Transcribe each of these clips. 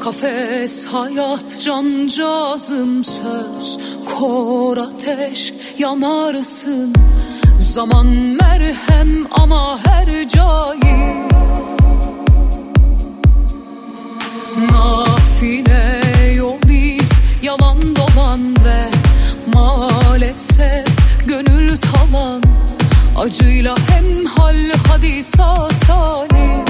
kafes hayat cancağızım söz Kor ateş yanarsın. Zaman merhem ama her cahil. Nafile yol iz yalan dolan ve Maalesef gönül talan. Acıyla hem hal hadis salim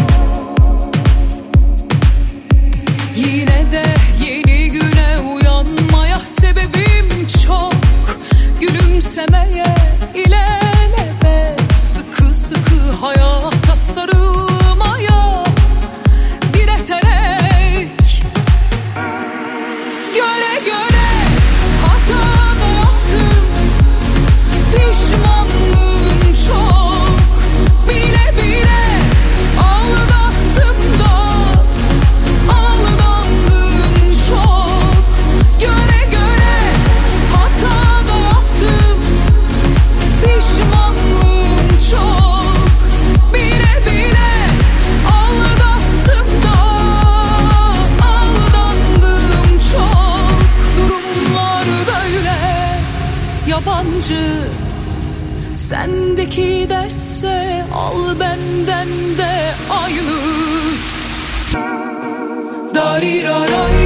çok Gülümsemeye ilelebet Sendeki derse al benden de aynı. Darirarayarariyaya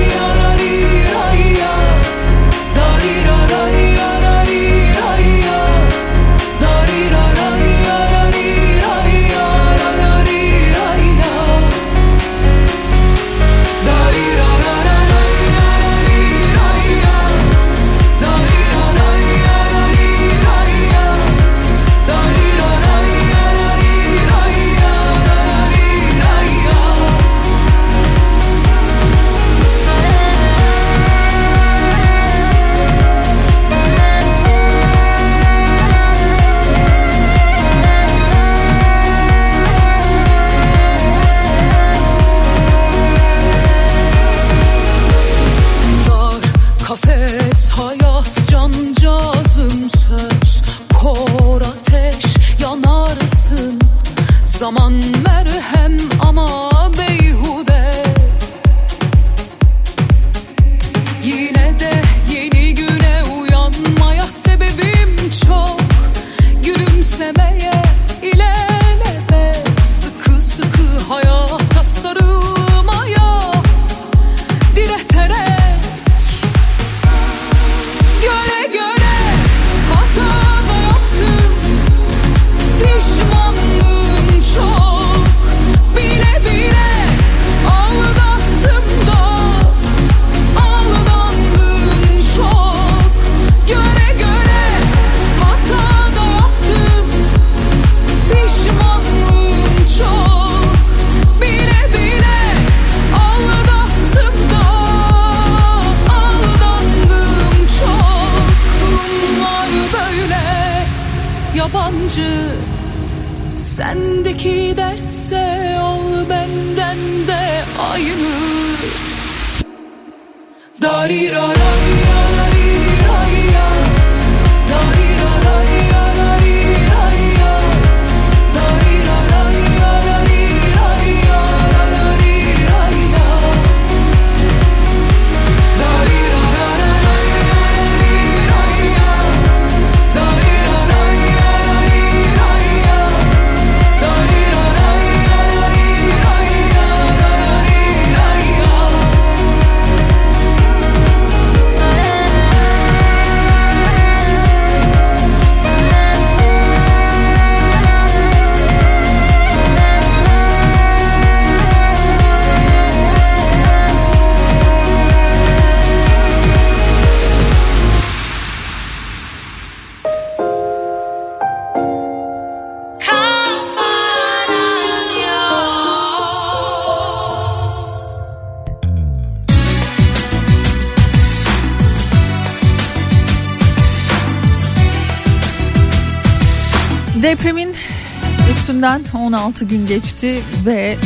16 gün geçti ve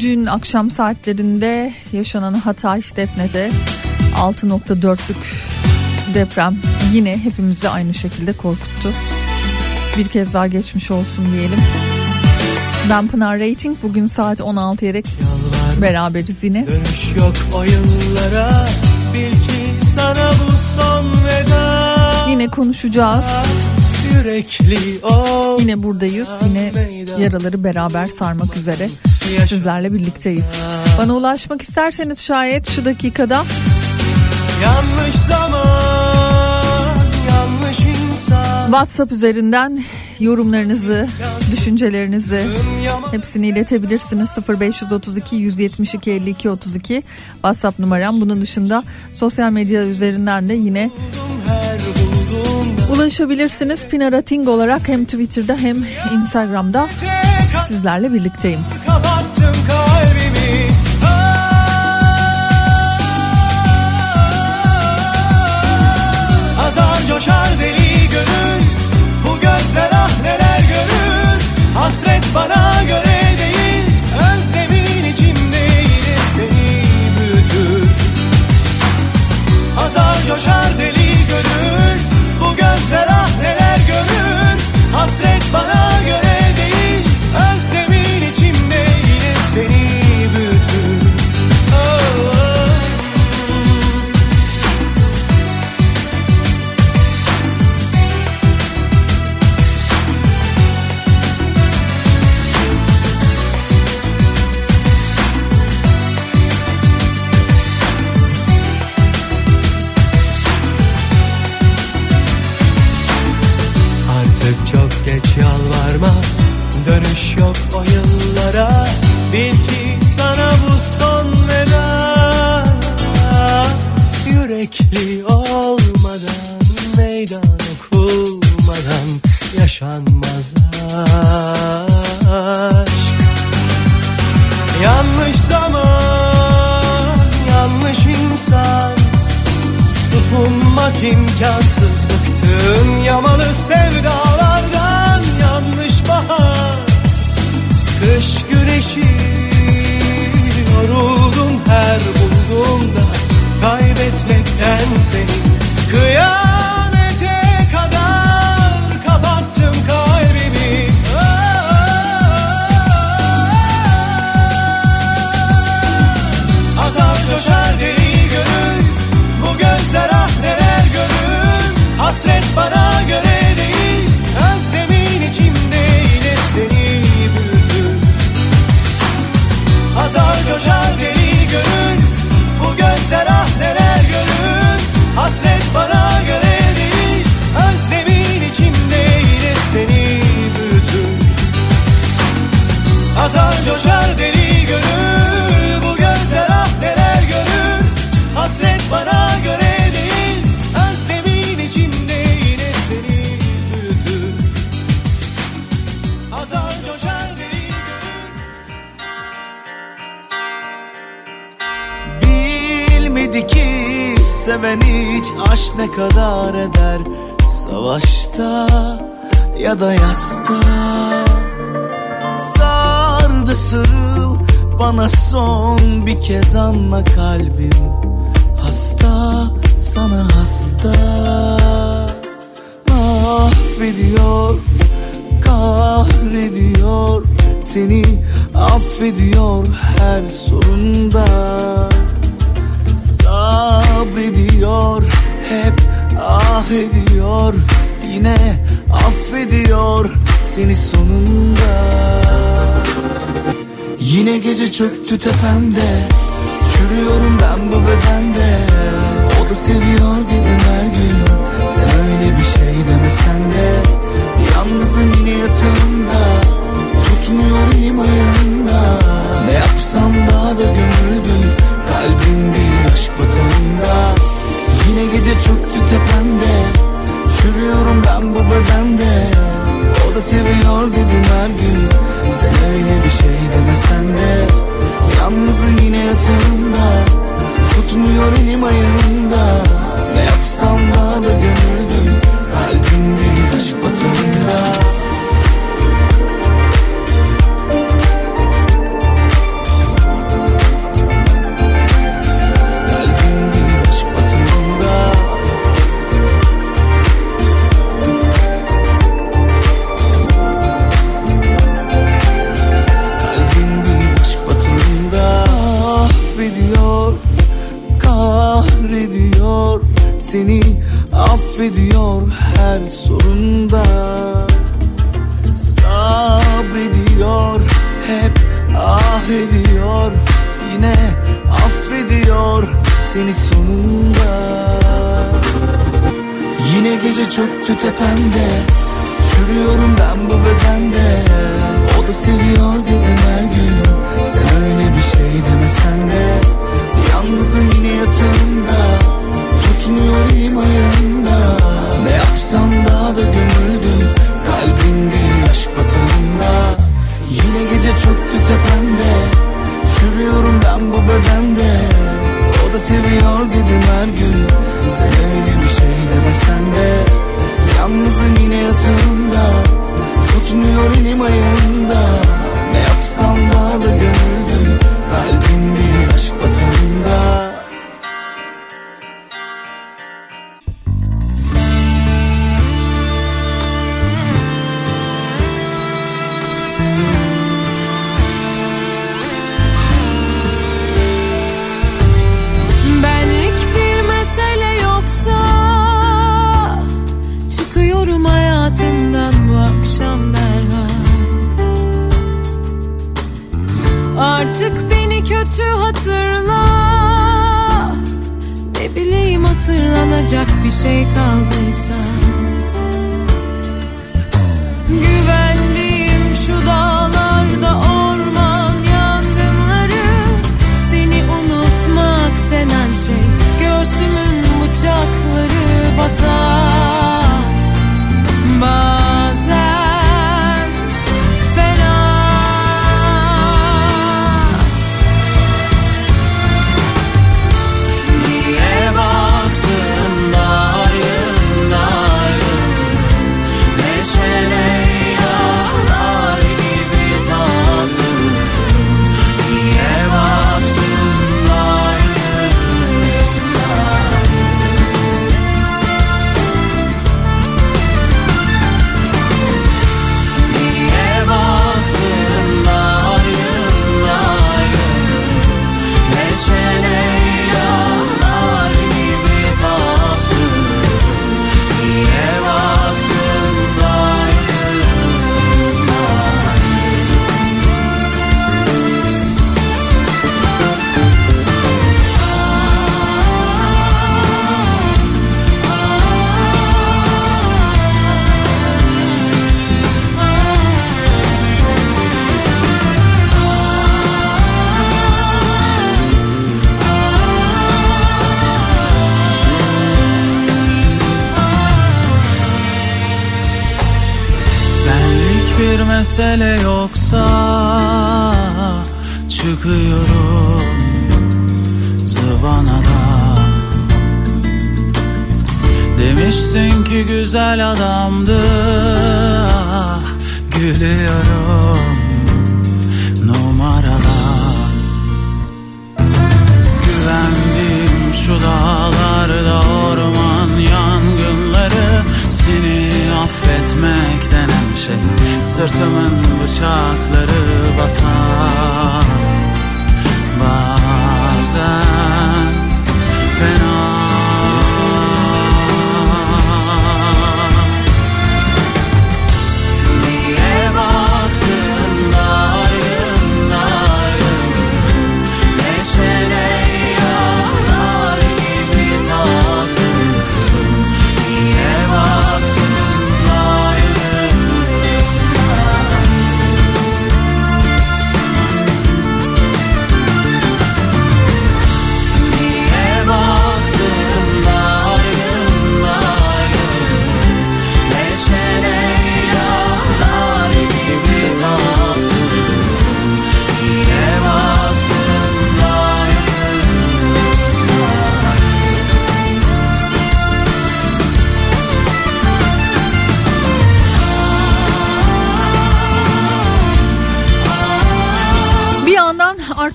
dün akşam saatlerinde yaşanan Hatay Defne'de 6.4'lük deprem yine hepimizi aynı şekilde korkuttu. Bir kez daha geçmiş olsun diyelim. Ben Pınar Rating bugün saat 16'ya dek beraberiz yine. Dönüş yok o yıllara bil ki sana bu son veda Yine konuşacağız. Yürekli ol Yine buradayız. Yine yaraları beraber sarmak üzere sizlerle birlikteyiz. Bana ulaşmak isterseniz şayet şu dakikada Yanlış zaman yanlış insan WhatsApp üzerinden yorumlarınızı, düşüncelerinizi hepsini iletebilirsiniz. 0532 172 52 32 WhatsApp numaram. Bunun dışında sosyal medya üzerinden de yine ulaşabilirsiniz. Pinara Ting olarak hem Twitter'da hem Instagram'da sizlerle birlikteyim. kapattım kalbimi. Azar coşar deli gönül. Bu gözler ah neler görür. Hasret bana göre Azar coşar deli gönül Hasret bana mesele yoksa çıkıyorum zıvanadan. Demiştin ki güzel adamdı ah, Gülüyorum numaralar Güvendim şu dağlarda orman yangınları Seni affetmekten ateşe Sırtımın bıçakları batar Bazen fena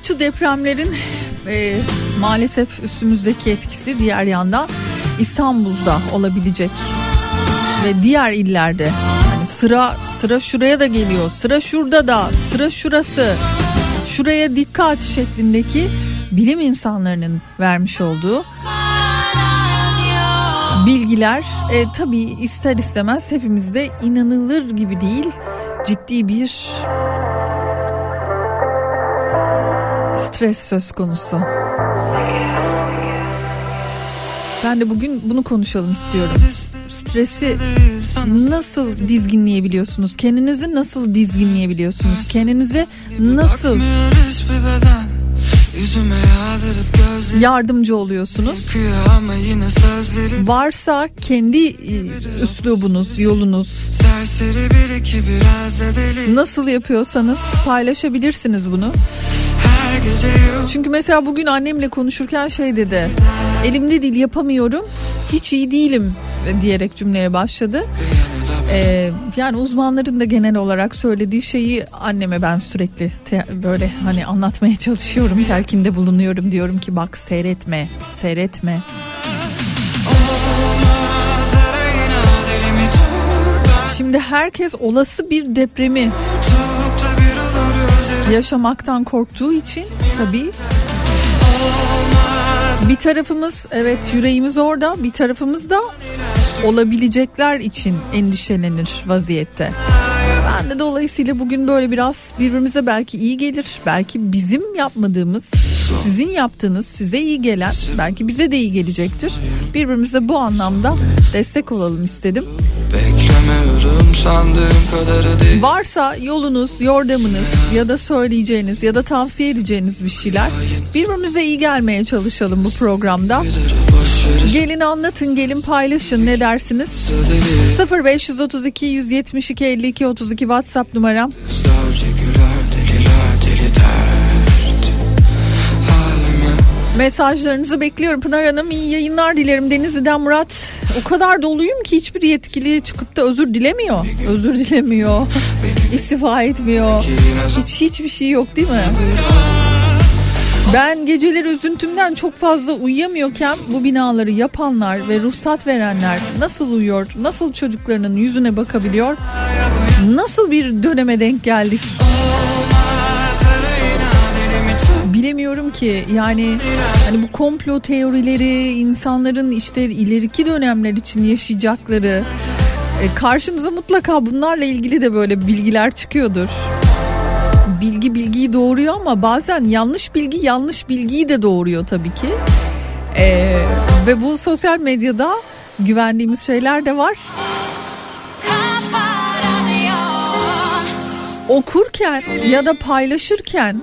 Şu depremlerin e, maalesef üstümüzdeki etkisi diğer yandan İstanbul'da olabilecek ve diğer illerde hani sıra sıra şuraya da geliyor sıra şurada da sıra şurası şuraya dikkat şeklindeki bilim insanlarının vermiş olduğu bilgiler e, tabii ister istemez hepimizde inanılır gibi değil ciddi bir stres söz konusu. Ben de bugün bunu konuşalım istiyorum. Stresi nasıl dizginleyebiliyorsunuz? Kendinizi nasıl dizginleyebiliyorsunuz? Kendinizi nasıl yardımcı oluyorsunuz? Varsa kendi e, üslubunuz, yolunuz nasıl yapıyorsanız paylaşabilirsiniz bunu. Çünkü mesela bugün annemle konuşurken şey dedi. Elimde değil yapamıyorum. Hiç iyi değilim diyerek cümleye başladı. Ee, yani uzmanların da genel olarak söylediği şeyi anneme ben sürekli te- böyle hani anlatmaya çalışıyorum. Telkinde bulunuyorum diyorum ki bak seyretme, seyretme. Şimdi herkes olası bir depremi yaşamaktan korktuğu için tabii bir tarafımız evet yüreğimiz orada bir tarafımız da olabilecekler için endişelenir vaziyette. Ben de dolayısıyla bugün böyle biraz birbirimize belki iyi gelir. Belki bizim yapmadığımız, sizin yaptığınız size iyi gelen belki bize de iyi gelecektir. Birbirimize bu anlamda destek olalım istedim. Varsa yolunuz, yordamınız ya da söyleyeceğiniz ya da tavsiye edeceğiniz bir şeyler birbirimize iyi gelmeye çalışalım bu programda. Gelin anlatın, gelin paylaşın ne dersiniz? 0532 172 52 32 WhatsApp numaram. Mesajlarınızı bekliyorum. Pınar Hanım iyi yayınlar dilerim. Denizli'den Murat. O kadar doluyum ki hiçbir yetkili çıkıp da özür dilemiyor. Özür dilemiyor. istifa etmiyor. Hiç hiçbir şey yok değil mi? Ben geceleri üzüntümden çok fazla uyuyamıyorken bu binaları yapanlar ve ruhsat verenler nasıl uyuyor, nasıl çocuklarının yüzüne bakabiliyor, nasıl bir döneme denk geldik? Bilemiyorum ki yani hani bu komplo teorileri insanların işte ileriki dönemler için yaşayacakları e, karşımıza mutlaka bunlarla ilgili de böyle bilgiler çıkıyordur bilgi bilgiyi doğuruyor ama bazen yanlış bilgi yanlış bilgiyi de doğuruyor tabii ki. Ee, ve bu sosyal medyada güvendiğimiz şeyler de var. Okurken ya da paylaşırken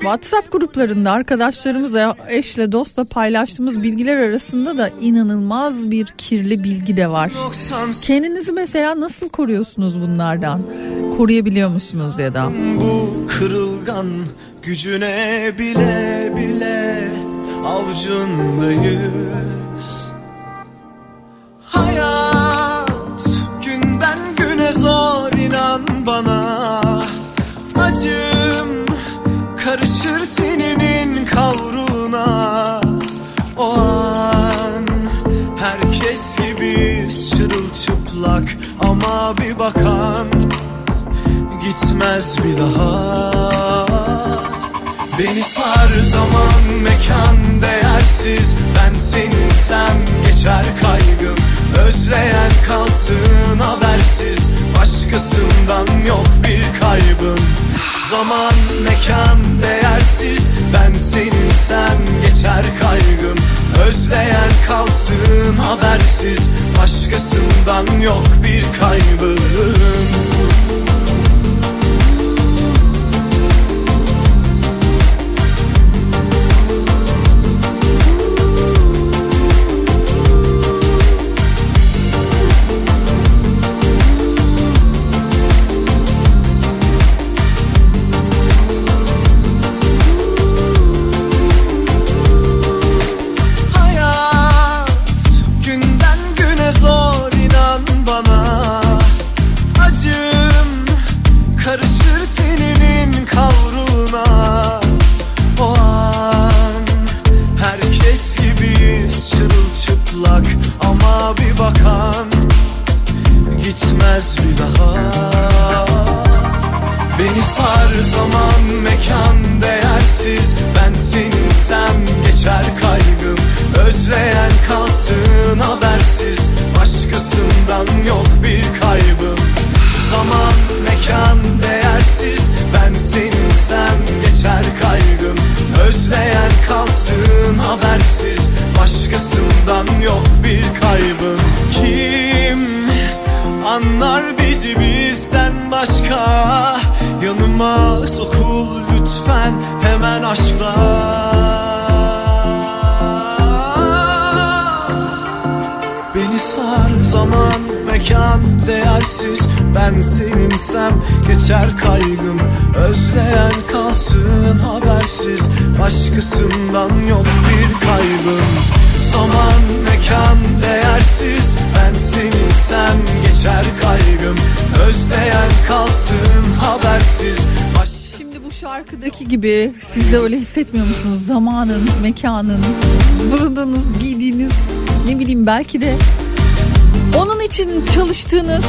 WhatsApp gruplarında arkadaşlarımızla, eşle, dostla paylaştığımız bilgiler arasında da inanılmaz bir kirli bilgi de var. Kendinizi mesela nasıl koruyorsunuz bunlardan? Koruyabiliyor musunuz ya da? Bu kırılgan gücüne bile bile avcundayız Hayat günden güne zor inan bana Acım karışır teninin kavruna. O an herkes gibi çırılçıplak ama bir bakan gitmez bir daha. Beni sar zaman mekan değersiz Ben seninsem geçer kaygım Özleyen kalsın habersiz Başkasından yok bir kaybım Zaman mekan değersiz. Ben seninsem geçer kaygım. Özleyen kalsın habersiz. Başkasından yok bir kaybım Karışır teninin kavruğuna O an herkes gibiyiz çırılçıplak Ama bir bakan gitmez bir daha. Beni sar zaman mekan değersiz Ben seninsem geçer kaygım. Özleyen kalsın habersiz Başkasından yok bir kaybım. Zaman imkan değersiz. Ben senin sen geçer kaygım. Özleyen kalsın habersiz. Başkasından yok bir kaybım. Kim anlar bizi bizden başka? Yanıma sokul lütfen hemen aşkla. Beni sar zaman mekan değersiz Ben seninsem geçer kaygım. Özleyen kalsın habersiz Başkasından yok bir kaybım Zaman mekan değersiz Ben seninsem geçer kaygım. Özleyen kalsın habersiz Baş... Şarkıdaki gibi siz de öyle hissetmiyor musunuz? Zamanın, mekanın, bulunduğunuz, giydiğiniz ne bileyim belki de onun için çalıştığınız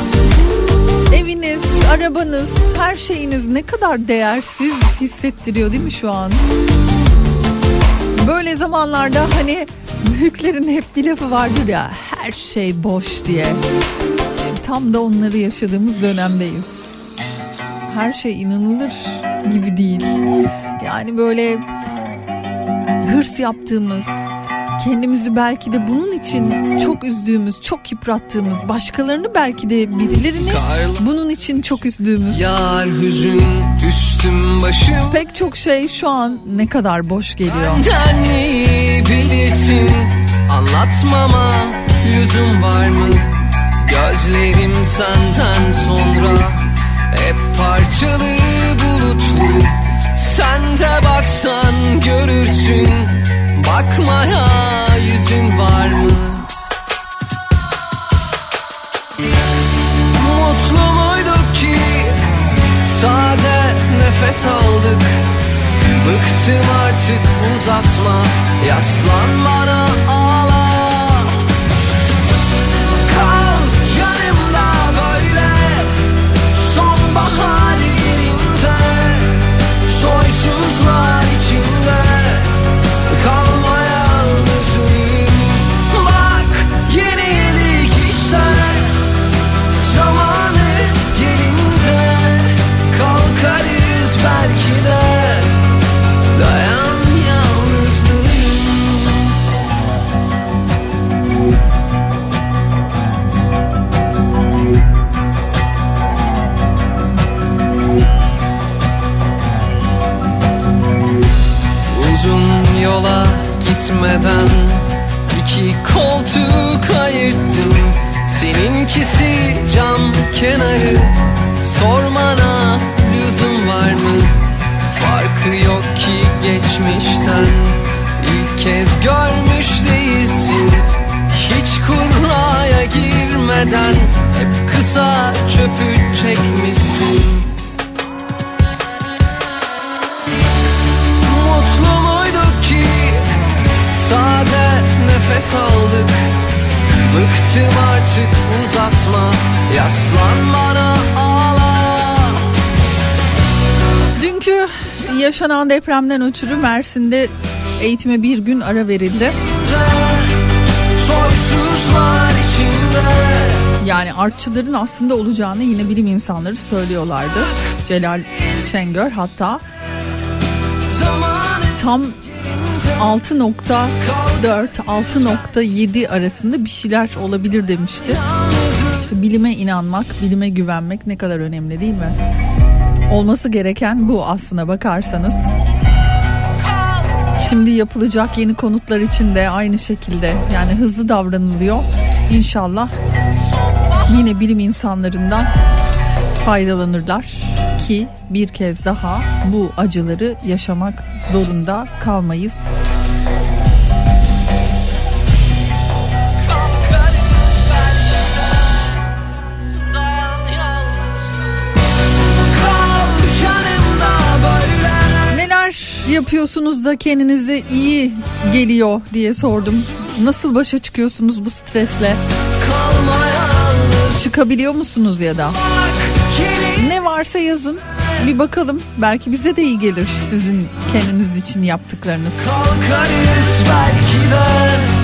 eviniz, arabanız, her şeyiniz ne kadar değersiz hissettiriyor değil mi şu an? Böyle zamanlarda hani büyüklerin hep bir lafı vardır ya her şey boş diye. İşte tam da onları yaşadığımız dönemdeyiz. Her şey inanılır gibi değil. Yani böyle hırs yaptığımız, kendimizi belki de bunun için çok üzdüğümüz, çok yıprattığımız, başkalarını belki de birilerini bunun için çok üzdüğümüz. Yar hüzün üstüm başım. Pek çok şey şu an ne kadar boş geliyor. Benden iyi bilirsin? Anlatmama lüzum var mı? Gözlerim senden sonra Hep parçalı bulutlu. Sen de baksan görürsün Bakmaya yüzün var mı? Mutlu muyduk ki Sade nefes aldık? Bıktım artık uzatma Yaslan bana ağla. Kal yanımda böyle Sonbahar gelince Soysuzlar belki de Dayan yalnızlığım Uzun yola gitmeden iki koltuk ayırttım. Seninkisi cam kenarı Sormana lüzum var mı? Farkı yok ki geçmişten. İlk kez görmüş değilsin. Hiç kurraya girmeden Hep kısa çöpü çekmişsin. Mutlu muyduk ki Sade nefes aldık? Bıktım artık uzatma. Yaslan bana ağla Dünkü yaşanan depremden ötürü Mersin'de eğitime bir gün ara verildi. Yani artçıların aslında olacağını yine bilim insanları söylüyorlardı. Celal Şengör hatta tam 6.4 6.7 arasında bir şeyler olabilir demişti. İşte bilime inanmak, bilime güvenmek ne kadar önemli değil mi? Olması gereken bu aslına bakarsanız. Şimdi yapılacak yeni konutlar için de aynı şekilde yani hızlı davranılıyor. İnşallah yine bilim insanlarından faydalanırlar ki bir kez daha bu acıları yaşamak zorunda kalmayız. Yapıyorsunuz da kendinize iyi geliyor diye sordum. Nasıl başa çıkıyorsunuz bu stresle? Çıkabiliyor musunuz ya da? Ne varsa yazın. Bir bakalım. Belki bize de iyi gelir sizin kendiniz için yaptıklarınız. Kalkarız belki de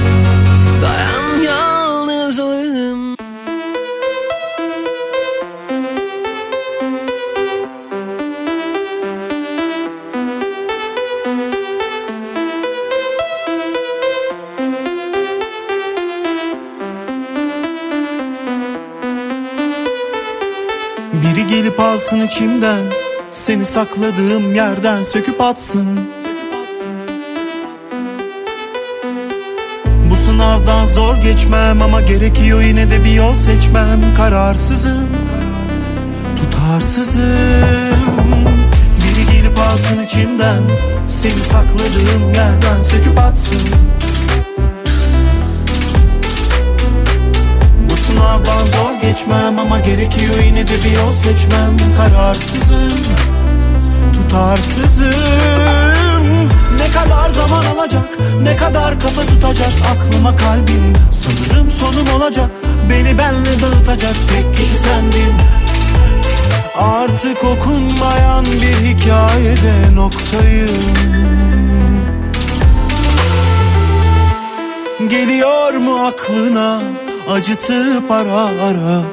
alsın içimden. Seni sakladığım yerden söküp atsın. Bu sınavdan zor geçmem ama gerekiyor yine de bir yol seçmem. Kararsızım, tutarsızım. Biri gelip alsın içimden. Seni sakladığım yerden söküp atsın Bu sınavdan zor geçmem ama gerekiyor yine de bir yol seçmem. Kararsızım, tutarsızım. Ne kadar zaman alacak, ne kadar kafa tutacak Aklıma kalbim, sanırım sonum olacak Beni benle dağıtacak tek kişi sendin. Artık okunmayan bir hikayede noktayım. Geliyor mu aklına acıtıp ara ara.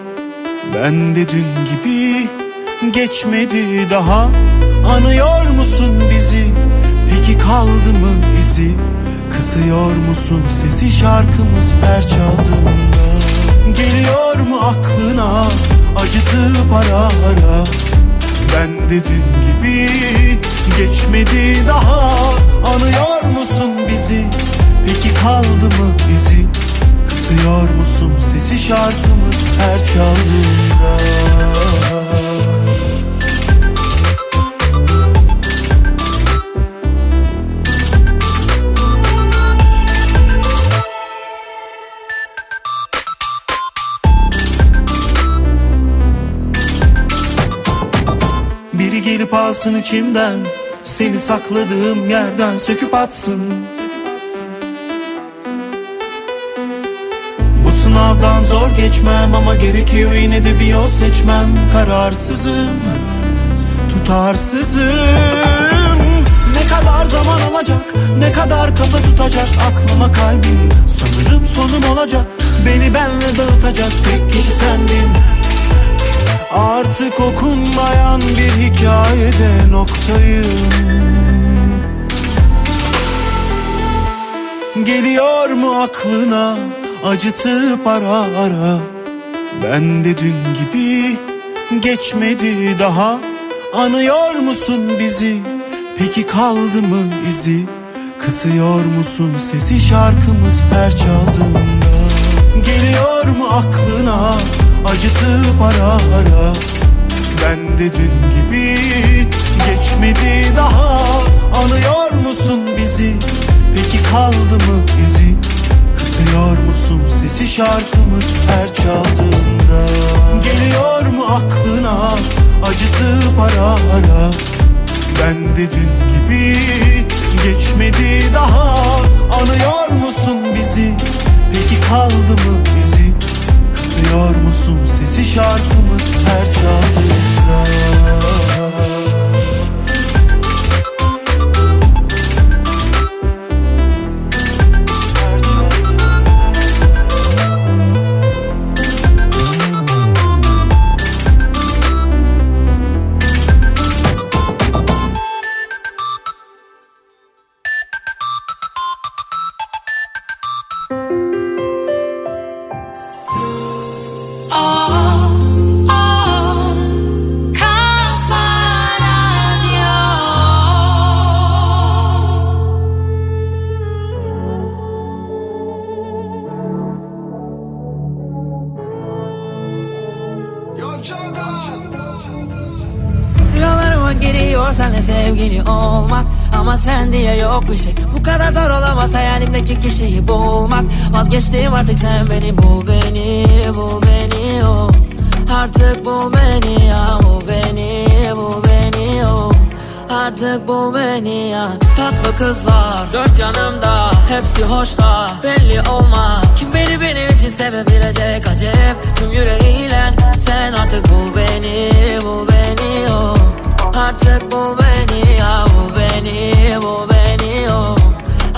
Ben de dün gibi geçmedi daha. Anıyor musun bizi? Peki kaldı mı izi Kısıyor musun sesi? Şarkımız her çaldığında Geliyor mu aklına? Acıtıp ara ara. Ben de dün gibi geçmedi daha. Anıyor musun bizi? Peki kaldı mı bizi Kısıyor musun sesi şarkımız her çaldığında? Biri gelip alsın içimden Seni sakladığım yerden söküp atsın sınavdan zor geçmem ama gerekiyor yine de bir yol seçmem. Kararsızım, tutarsızım. Ne kadar zaman alacak, ne kadar kafa tutacak Aklıma kalbim, sanırım sonum olacak Beni benle dağıtacak tek kişi sendin. Artık okunmayan bir hikayede noktayım. Geliyor mu aklına acıtıp ara ara. Ben de dün gibi geçmedi daha. Anıyor musun bizi? Peki kaldı mı izi? Kısıyor musun sesi şarkımız her çaldığında? Geliyor mu aklına acıtıp ara ara? Ben de dün gibi geçmedi daha. Anıyor musun bizi? Peki kaldı mı izi Kısıyor musun sesi şarkımız her çaldığında? Geliyor mu aklına acıtıp ara ara? Ben de dün gibi geçmedi daha. Anıyor musun bizi? Peki kaldı mı bizi? Kısıyor musun sesi şarkımız her çaldığında yok bir şey. Bu kadar zor olamaz hayalimdeki kişiyi bulmak. Vazgeçtim artık sen beni bul beni Bul beni o Artık bul beni ya Bul beni bul beni o Artık bul beni ya. Tatlı kızlar dört yanımda Hepsi hoşta belli olmaz. Kim beni benim için sevebilecek acep? Tüm yüreğiyle sen artık bul beni Bul beni o Artık bul beni ya Bul beni bul beni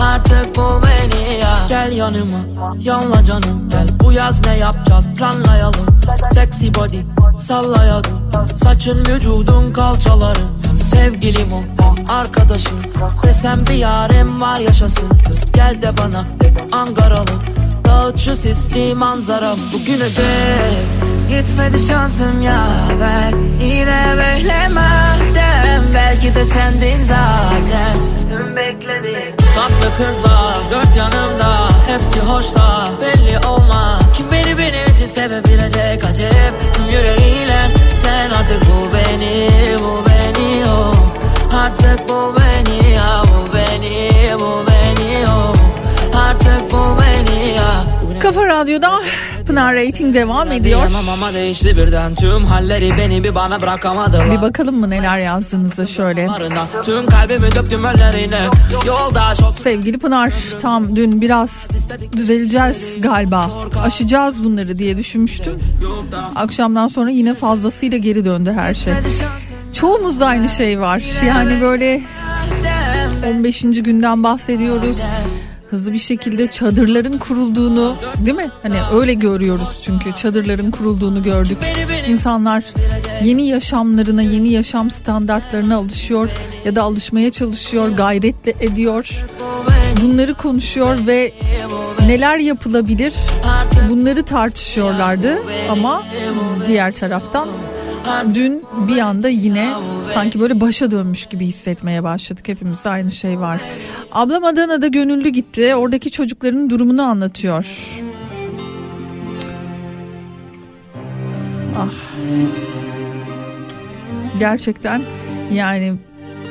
Artık bul beni ya. Gel yanıma yanla canım. Gel bu yaz ne yapacağız? Planlayalım. Sexy body sallayalım Saçın vücudun kalçaların. Hem sevgilim o hem arkadaşım. Desem bir yarim var yaşasın. Kız gel de bana de Angaralı Dağıt sisli manzara Bugüne dek. Gitmedi şansım yaver Yine beklemeden Belki de sendin zaten. Tüm beklediğim Tatlı kızlar dört yanımda. Hepsi hoşla belli olmaz. Kim beni benim için sevebilecek acep Tüm yüreğiyle. Sen artık bul beni Bul beni oh Artık bul beni ya Bul beni bul beni oh Artık bul beni. ya Kafa Radyo'da Pınar Rating devam ediyor. Ama değişti birden Tüm halleri beni bir bana bırakamadılar Bir bakalım mı neler yazdığınızda şöyle. Tüm kalbimi döktüm önlerine Yoldaş Sevgili Pınar tam dün biraz düzeleceğiz galiba. Aşacağız bunları diye düşünmüştüm. Akşamdan sonra yine fazlasıyla geri döndü her şey. Çoğumuzda aynı şey var. Yani böyle 15. günden bahsediyoruz. Hızlı bir şekilde çadırların kurulduğunu değil mi? Hani öyle görüyoruz çünkü çadırların kurulduğunu gördük. İnsanlar yeni yaşamlarına, yeni yaşam standartlarına alışıyor ya da alışmaya çalışıyor, gayretle ediyor. Bunları konuşuyor ve neler yapılabilir bunları tartışıyorlardı ama diğer taraftan dün bir anda yine sanki böyle başa dönmüş gibi hissetmeye başladık. Hepimizde aynı şey var. Ablam Adana'da gönüllü gitti. Oradaki çocukların durumunu anlatıyor. Ah. Gerçekten yani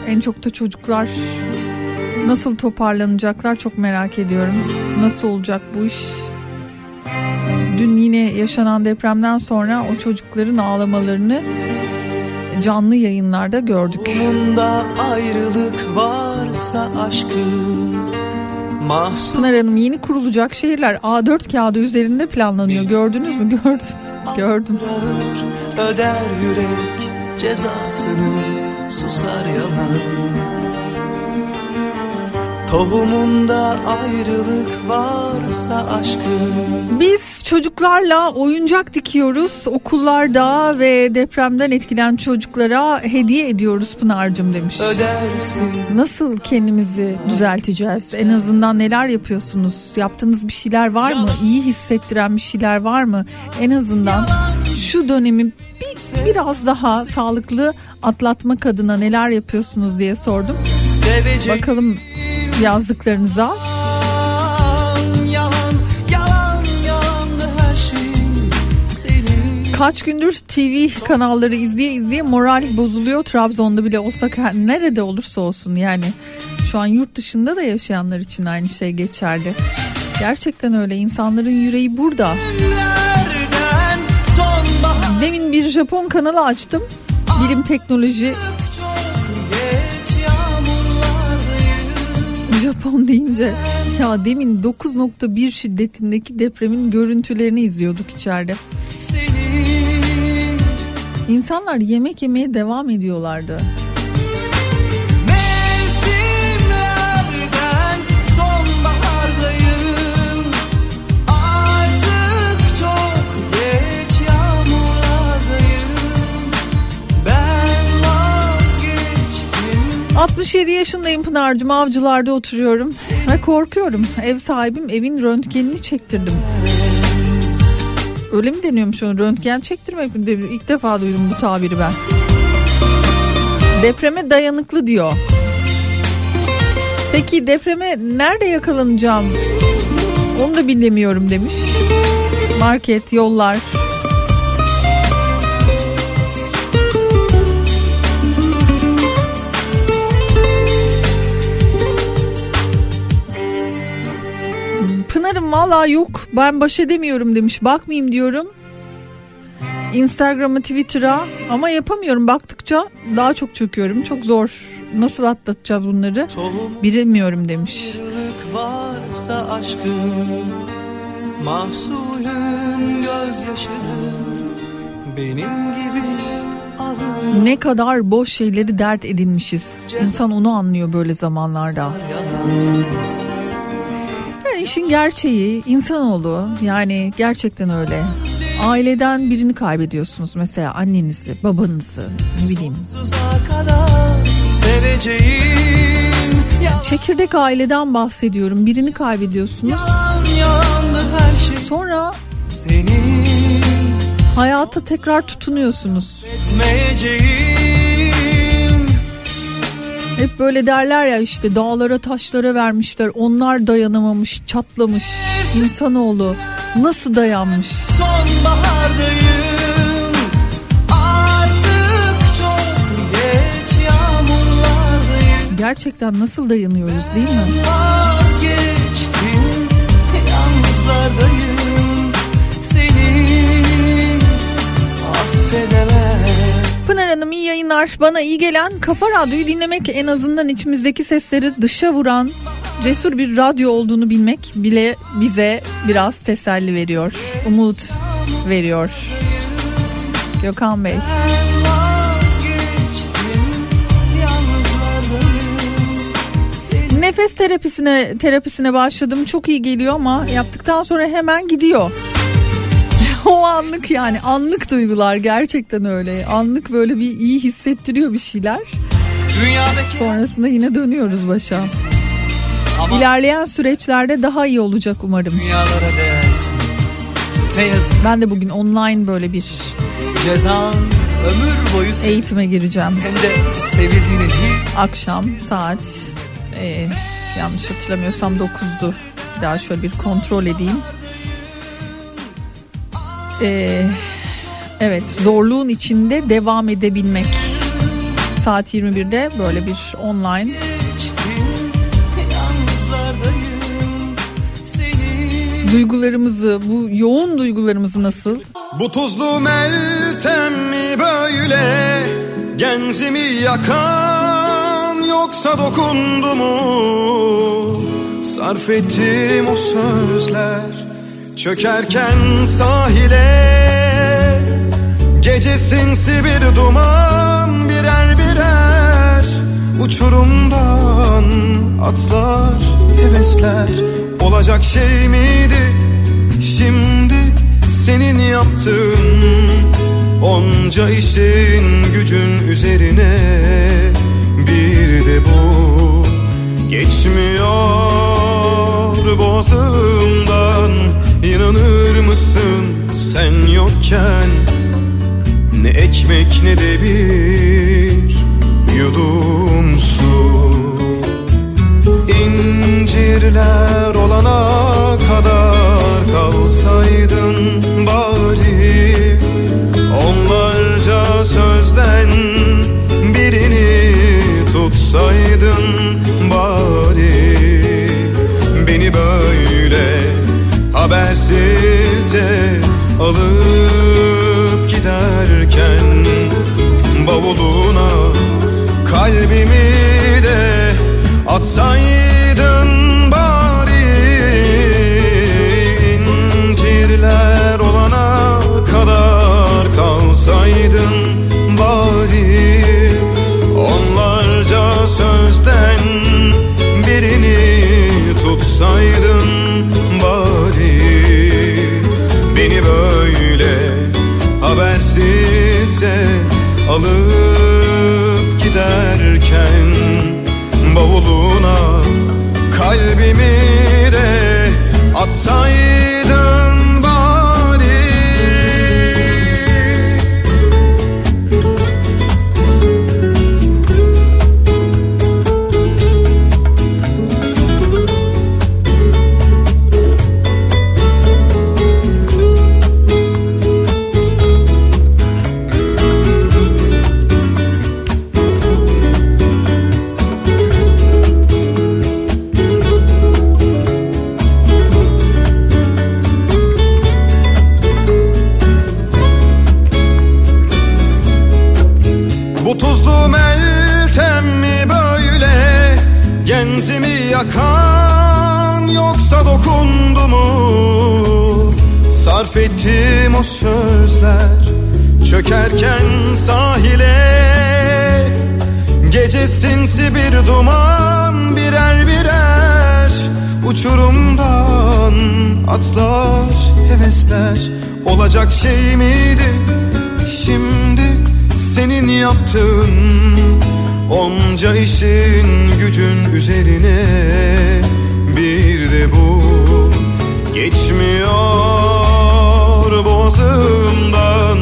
en çok da çocuklar nasıl toparlanacaklar çok merak ediyorum. Nasıl olacak bu iş? Dün yine yaşanan depremden sonra o çocukların ağlamalarını canlı yayınlarda gördük. Bunda ayrılık varsa aşkın Mahsur Pınar Hanım yeni kurulacak şehirler A4 kağıdı üzerinde planlanıyor. Gördünüz mü? Gördüm. Gördüm. öder yürek cezasını susar yalan Tohumunda ayrılık varsa aşkın Biz çocuklarla oyuncak dikiyoruz okullarda ve depremden etkilen çocuklara hediye ediyoruz Pınar'cığım demiş. ödersin Nasıl kendimizi düzelteceğiz? En azından neler yapıyorsunuz? Yaptığınız bir şeyler var mı? İyi hissettiren bir şeyler var mı? En azından şu dönemi bir, biraz daha sağlıklı atlatmak adına neler yapıyorsunuz diye sordum. Bakalım yazdıklarınıza. Kaç gündür TV kanalları izleye izleye moral bozuluyor. Trabzon'da bile olsak ha- nerede olursa olsun yani. Şu an yurt dışında da yaşayanlar için aynı şey geçerli. Gerçekten öyle insanların yüreği burada. Demin bir Japon kanalı açtım. Bilim teknoloji Japon deyince ya demin 9.1 şiddetindeki depremin görüntülerini izliyorduk içeride. İnsanlar yemek yemeye devam ediyorlardı. 67 yaşındayım Pınar'cığım avcılarda oturuyorum ve korkuyorum. Ev sahibim evin röntgenini çektirdim. Öyle mi deniyormuş onu röntgen çektirmek mi? İlk defa duydum bu tabiri ben. Depreme dayanıklı diyor. Peki depreme nerede yakalanacağım? Onu da bilemiyorum demiş. Market, yollar. Valla yok ben baş edemiyorum demiş. Bakmayayım diyorum. Instagram'a Twitter'a ama yapamıyorum baktıkça daha çok çöküyorum. Çok zor. Nasıl atlatacağız bunları? Bilemiyorum demiş. varsa aşkın Mahsulün gözyaşıdır Benim gibi alın Ne kadar boş şeyleri dert edinmişiz. İnsan onu anlıyor böyle zamanlarda. Yani işin gerçeği insanoğlu yani gerçekten öyle. Aileden birini kaybediyorsunuz mesela annenizi, babanızı, ne bileyim. Çekirdek aileden bahsediyorum. Birini kaybediyorsunuz. Sonra hayata tekrar tutunuyorsunuz. Etmeyeceğim Hep böyle derler ya işte dağlara taşlara vermişler. Onlar dayanamamış, çatlamış. İnsanoğlu nasıl dayanmış? sonbahardayım Artık çok geç yağmurlardayım Gerçekten nasıl dayanıyoruz değil mi? Vazgeçtim yalnızlardayım Seni affedemem Hanım iyi yayınlar. Bana iyi gelen Kafa Radyo'yu dinlemek en azından içimizdeki sesleri dışa vuran cesur bir radyo olduğunu bilmek bile bize biraz teselli veriyor. Umut veriyor. Gökhan Bey. Nefes terapisine terapisine başladım. Çok iyi geliyor ama yaptıktan sonra hemen gidiyor. o anlık yani anlık duygular gerçekten öyle. Anlık böyle bir iyi hissettiriyor bir şeyler. dünyadaki Sonrasında yine dönüyoruz başa. Ama İlerleyen süreçlerde daha iyi olacak umarım. dünyalara değersin Ne yazık Ben de bugün online böyle bir cezan ömür boyu sev- eğitime gireceğim. Hem de sevildiğini değil Akşam saat e, yanlış hatırlamıyorsam 9'du. Bir daha şöyle bir kontrol edeyim. E, evet zorluğun içinde devam edebilmek. Saat 21'de böyle bir online. Duygularımızı bu yoğun duygularımızı nasıl? Bu tuzlu meltem mi böyle? Genzimi yakan yoksa dokundu mu? Sarf ettim o sözler Çökerken sahile Gece sinsi bir duman birer birer Uçurumdan atlar hevesler. Olacak şey miydi? Şimdi senin yaptığın Onca işin gücün üzerine Bir de bu. Geçmiyor boğazımdan İnanır mısın sen yokken? Ne ekmek ne de bir yudum su. İncirler olana kadar kalsaydın bari. Onlarca sözden birini tutsaydın habersizce alıp giderken Bavuluna kalbimi de atsaydın alıp yakan yoksa dokundu mu? Sarf ettim o sözler Çökerken sahile. Gece sinsi bir duman birer birer Uçurumdan atlar hevesler. Olacak şey miydi? Şimdi senin yaptığın Onca işin gücün üzerine Bir de bu. Geçmiyor boğazımdan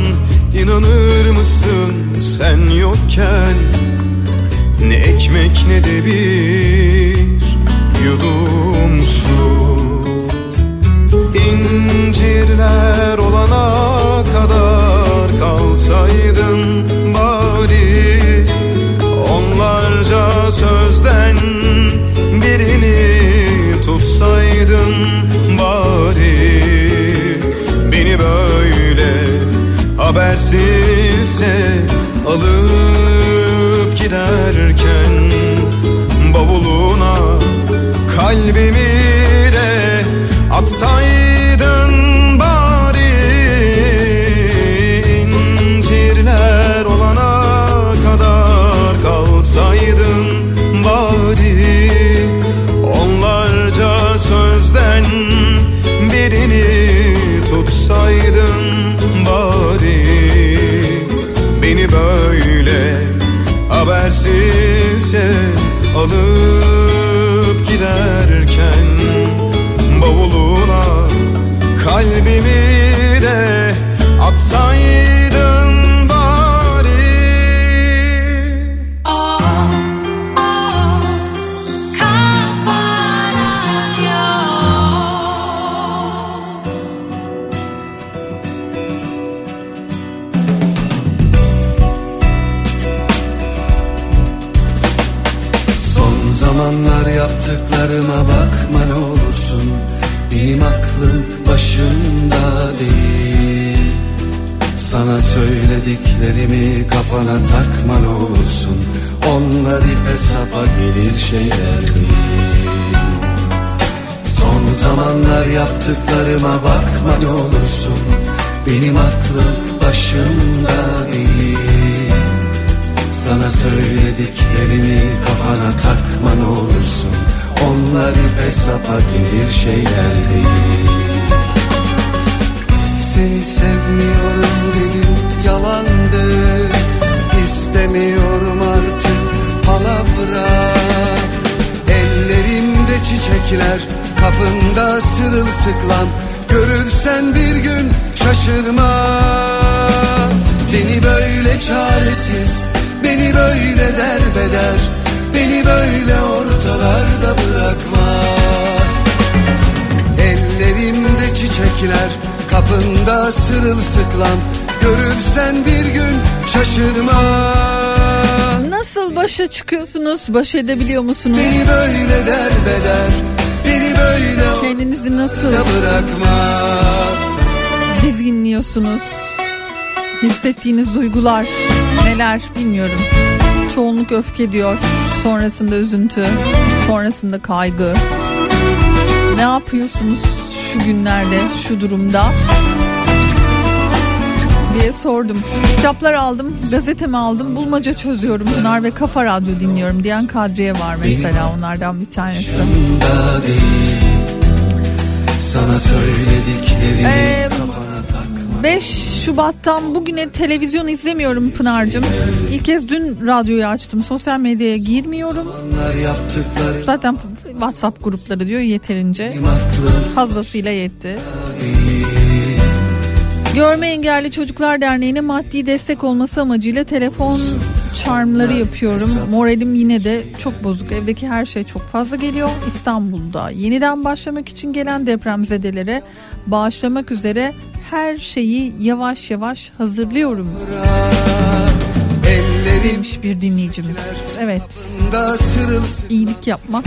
inanır mısın sen yokken? Ne ekmek ne de bir yudum habersizce alıp giderken Bavuluna kalbimi de atsaydın alıp giderken Bavuluna kalbimi de atsaydın söylediklerimi kafana takma ne olursun Onlar ipe sapa gelir şeyler değil Son zamanlar yaptıklarıma bakma ne olursun Benim aklım başımda değil. Sana söylediklerimi kafana takma ne olursun Onlar ipe sapa gelir şeyler değil. Seni sevmiyorum dedim yalandı İstemiyorum artık palavra Ellerimde çiçekler kapında sırılsıklam. Görürsen bir gün şaşırma. Beni böyle çaresiz Beni böyle derbeder. Beni böyle ortalarda bırakma. Ellerimde çiçekler Kapında sırılsıklam Görürsen bir gün şaşırma Nasıl başa çıkıyorsunuz? Baş edebiliyor musunuz? Beni böyle derbeder Beni böyle Kendinizi nasıl bırakma dizginliyorsunuz? Hissettiğiniz duygular neler bilmiyorum. Çoğunluk öfke diyor. Sonrasında üzüntü. Sonrasında kaygı. Ne yapıyorsunuz şu günlerde, şu durumda? Diye sordum. Kitaplar aldım, gazetemi aldım, bulmaca çözüyorum Pınar ve Kafa Radyo dinliyorum diyen Kadriye var mesela onlardan bir tanesi. değil Sana söylediklerimi Ee, kafana takma 5 Şubat'tan bugüne televizyon izlemiyorum Pınar'cığım. İlk kez dün radyoyu açtım. Sosyal medyaya girmiyorum. Zaten WhatsApp grupları diyor yeterince. Fazlasıyla yetti. Görme Engelli Çocuklar Derneği'ne maddi destek olması amacıyla telefon charmları yapıyorum. Moralim yine de çok bozuk. Evdeki her şey çok fazla geliyor. İstanbul'da yeniden başlamak için gelen depremzedelere bağışlamak üzere her şeyi yavaş yavaş hazırlıyorum demiş bir dinleyicimiz. Evet iyilik yapmak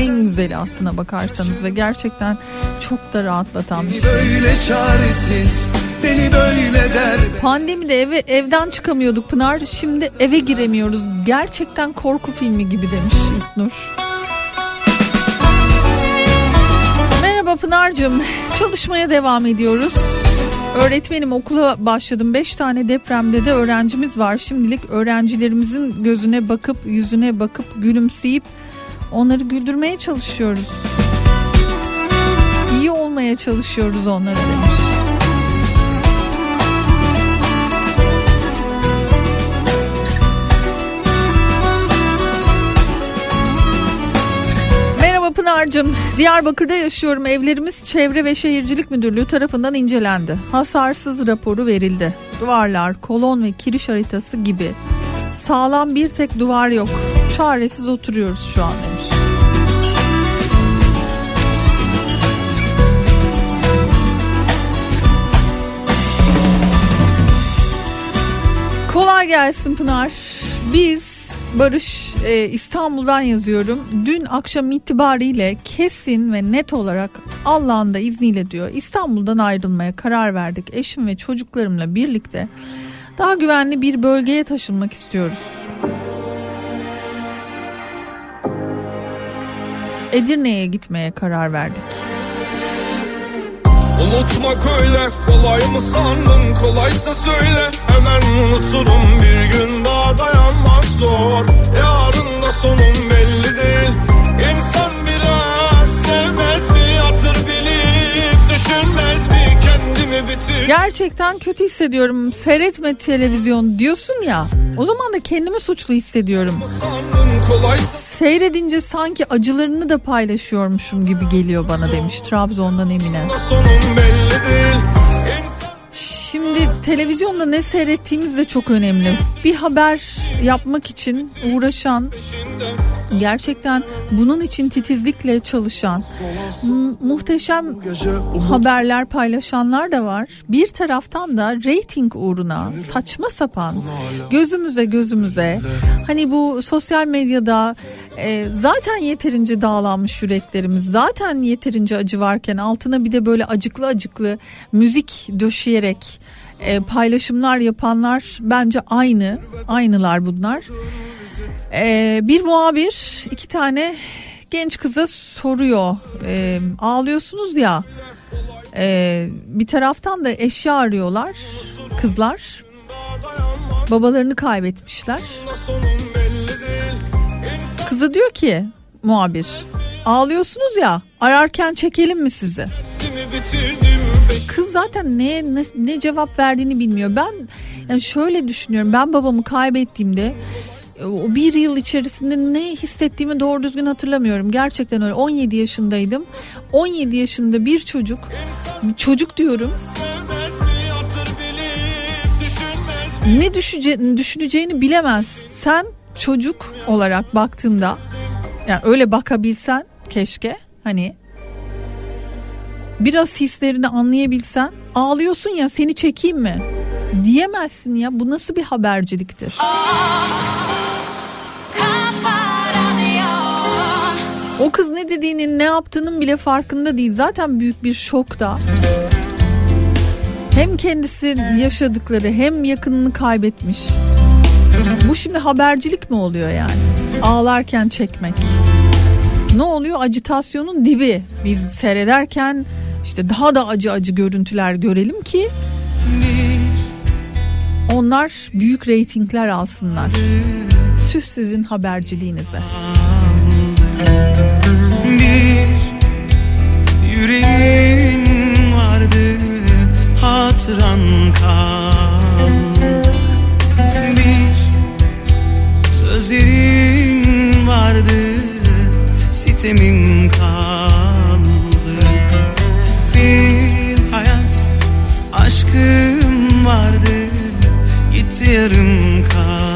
en güzeli aslına bakarsanız ve gerçekten çok da rahatlatan bir şey. Böyle çaresiz Beni böyle der Pandemide eve evden çıkamıyorduk Pınar. Şimdi eve giremiyoruz. Gerçekten korku filmi gibi demiş İlknur. Merhaba Pınar'cığım. Çalışmaya devam ediyoruz. Öğretmenim okula başladım. 5 tane depremde de öğrencimiz var. Şimdilik öğrencilerimizin gözüne bakıp yüzüne bakıp gülümseyip onları güldürmeye çalışıyoruz. İyi olmaya çalışıyoruz onlara demiş. Pınar'cığım Diyarbakır'da yaşıyorum. Evlerimiz Çevre ve Şehircilik Müdürlüğü tarafından incelendi. Hasarsız raporu verildi. Duvarlar, kolon ve kiriş haritası gibi. Sağlam bir tek duvar yok. Çaresiz oturuyoruz şu an demiş. Kolay gelsin Pınar. Biz Barış e, İstanbul'dan yazıyorum. Dün akşam itibariyle kesin ve net olarak Allah'ın da izniyle diyor İstanbul'dan ayrılmaya karar verdik. Eşim ve çocuklarımla birlikte daha güvenli bir bölgeye taşınmak istiyoruz. Edirne'ye gitmeye karar verdik. Unutmak öyle kolay mı sandın? Kolaysa söyle. Hemen unuturum bir gün daha dayanmak zor. Yarın da sonum belli değil. İnsan biraz sevmez Gerçekten kötü hissediyorum. Seyretme televizyon diyorsun ya. O zaman da kendimi suçlu hissediyorum. Seyredince sanki acılarını da paylaşıyormuşum gibi geliyor bana demiş Trabzon'dan Emine. Şimdi televizyonda ne seyrettiğimiz de çok önemli. Bir haber yapmak için uğraşan, gerçekten bunun için titizlikle çalışan, mu- muhteşem haberler paylaşanlar da var. Bir taraftan da reyting uğruna saçma sapan gözümüze gözümüze hani bu sosyal medyada e, zaten yeterince dağlanmış yüreklerimiz zaten yeterince acı varken altına bir de böyle acıklı acıklı müzik döşeyerek e, paylaşımlar yapanlar bence aynı aynılar bunlar. E, bir muhabir iki tane genç kıza soruyor. E, ağlıyorsunuz ya e, bir taraftan da eşya arıyorlar kızlar. Babalarını kaybetmişler. Kıza diyor ki muhabir ağlıyorsunuz ya ararken çekelim mi sizi kız zaten ne, ne ne cevap verdiğini bilmiyor ben yani şöyle düşünüyorum ben babamı kaybettiğimde o bir yıl içerisinde ne hissettiğimi doğru düzgün hatırlamıyorum. Gerçekten öyle 17 yaşındaydım. 17 yaşında bir çocuk çocuk diyorum ne düşece, düşüneceğini bilemez. Sen çocuk olarak baktığında yani öyle bakabilsen keşke hani biraz hislerini anlayabilsen ağlıyorsun ya seni çekeyim mi diyemezsin ya bu nasıl bir haberciliktir? O kız ne dediğinin ne yaptığının bile farkında değil zaten büyük bir şokta. Hem kendisi yaşadıkları hem yakınını kaybetmiş. Bu şimdi habercilik mi oluyor yani? Ağlarken çekmek. Ne oluyor? Acitasyonun dibi. Biz seyrederken işte daha da acı acı görüntüler görelim ki onlar büyük reytingler alsınlar. Tüh sizin haberciliğinize. Bir yüreğin vardı hatıran kal Bir sözlerin vardı sitemim kaldı Bir hayat aşkım vardı. Gitti yarım kaldı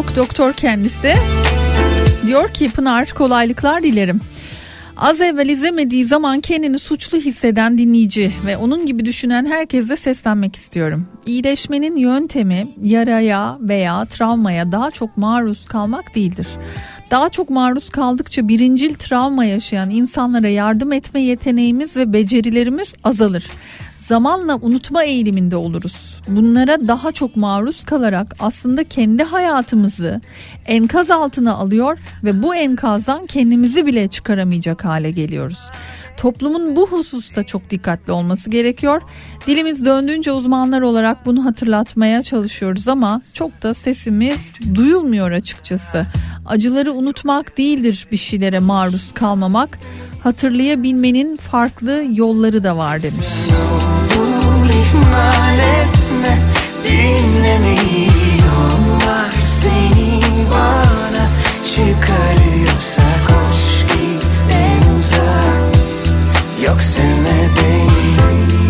psikolog, doktor kendisi. Diyor ki Pınar kolaylıklar dilerim. Az evvel izlemediği zaman kendini suçlu hisseden dinleyici ve onun gibi düşünen herkese seslenmek istiyorum. İyileşmenin yöntemi yaraya veya travmaya daha çok maruz kalmak değildir. Daha çok maruz kaldıkça birincil travma yaşayan insanlara yardım etme yeteneğimiz ve becerilerimiz azalır. Zamanla unutma eğiliminde oluruz. Bunlara daha çok maruz kalarak aslında kendi hayatımızı enkaz altına alıyor ve bu enkazdan kendimizi bile çıkaramayacak hale geliyoruz. Toplumun bu hususta çok dikkatli olması gerekiyor. Dilimiz döndüğünce uzmanlar olarak bunu hatırlatmaya çalışıyoruz ama çok da sesimiz duyulmuyor açıkçası. Acıları unutmak değildir bir şeylere maruz kalmamak. Hatırlayabilmenin farklı yolları da var demiş. ihmal etme Dinlemiyorlar seni bana. Çıkarıyorsa koş git en uzak. Yok sevme beni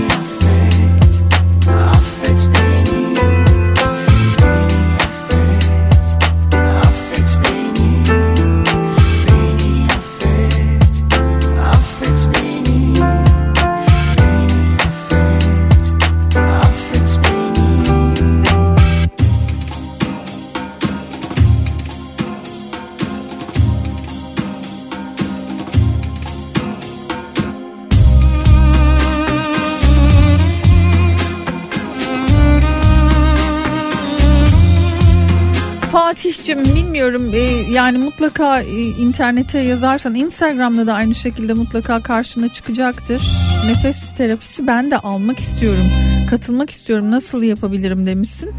Fatih'cim bilmiyorum e, yani mutlaka e, internete yazarsan Instagram'da da aynı şekilde mutlaka karşına çıkacaktır. Nefes terapisi ben de almak istiyorum. Katılmak istiyorum. Nasıl yapabilirim demişsin.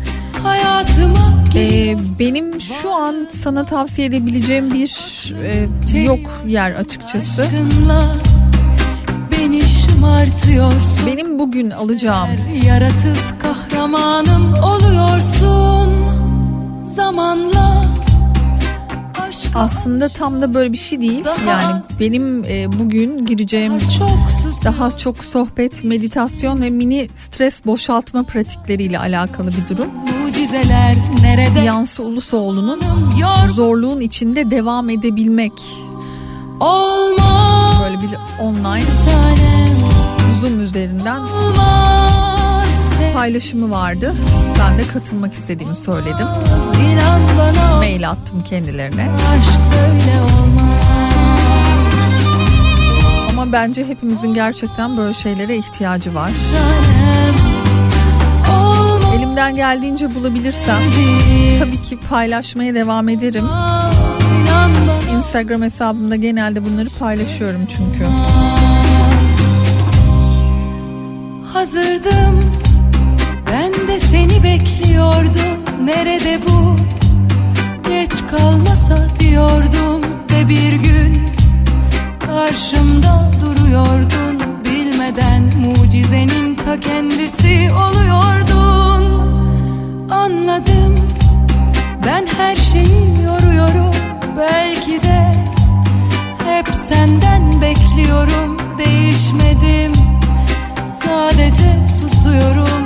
Hayatıma E, benim şu an sana tavsiye edebileceğim bir e, yok yer açıkçası. beni şımartıyorsun. Benim bugün alacağım Yaratıp kahramanım oluyorsun zamanla. Aslında tam da böyle bir şey değil. Yani benim e, bugün gireceğim çok sus. daha çok sohbet, meditasyon ve mini stres boşaltma pratikleriyle alakalı bir durum. Nerede? Yansı Ulusoğlu'nun zorluğun içinde devam edebilmek olmaz böyle bir online Zoom üzerinden olmaz. Paylaşımı vardı. Ben de katılmak istediğimi söyledim. Bana Mail attım kendilerine. Ama bence hepimizin gerçekten böyle şeylere ihtiyacı var. Tanem. Elimden geldiğince bulabilirsem tabii ki paylaşmaya devam ederim. Instagram hesabımda genelde bunları paylaşıyorum çünkü. hazırdım. Ben de seni bekliyordum. Nerede bu? Geç kalmasa diyordum ve bir gün karşımda duruyordun. Bilmeden mucizenin ta kendisi oluyordun. Anladım. Ben her şeyi yoruyorum. Belki de hep senden bekliyorum. Değişmedim. Sadece susuyorum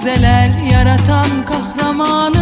Mucizeler yaratan kahramanı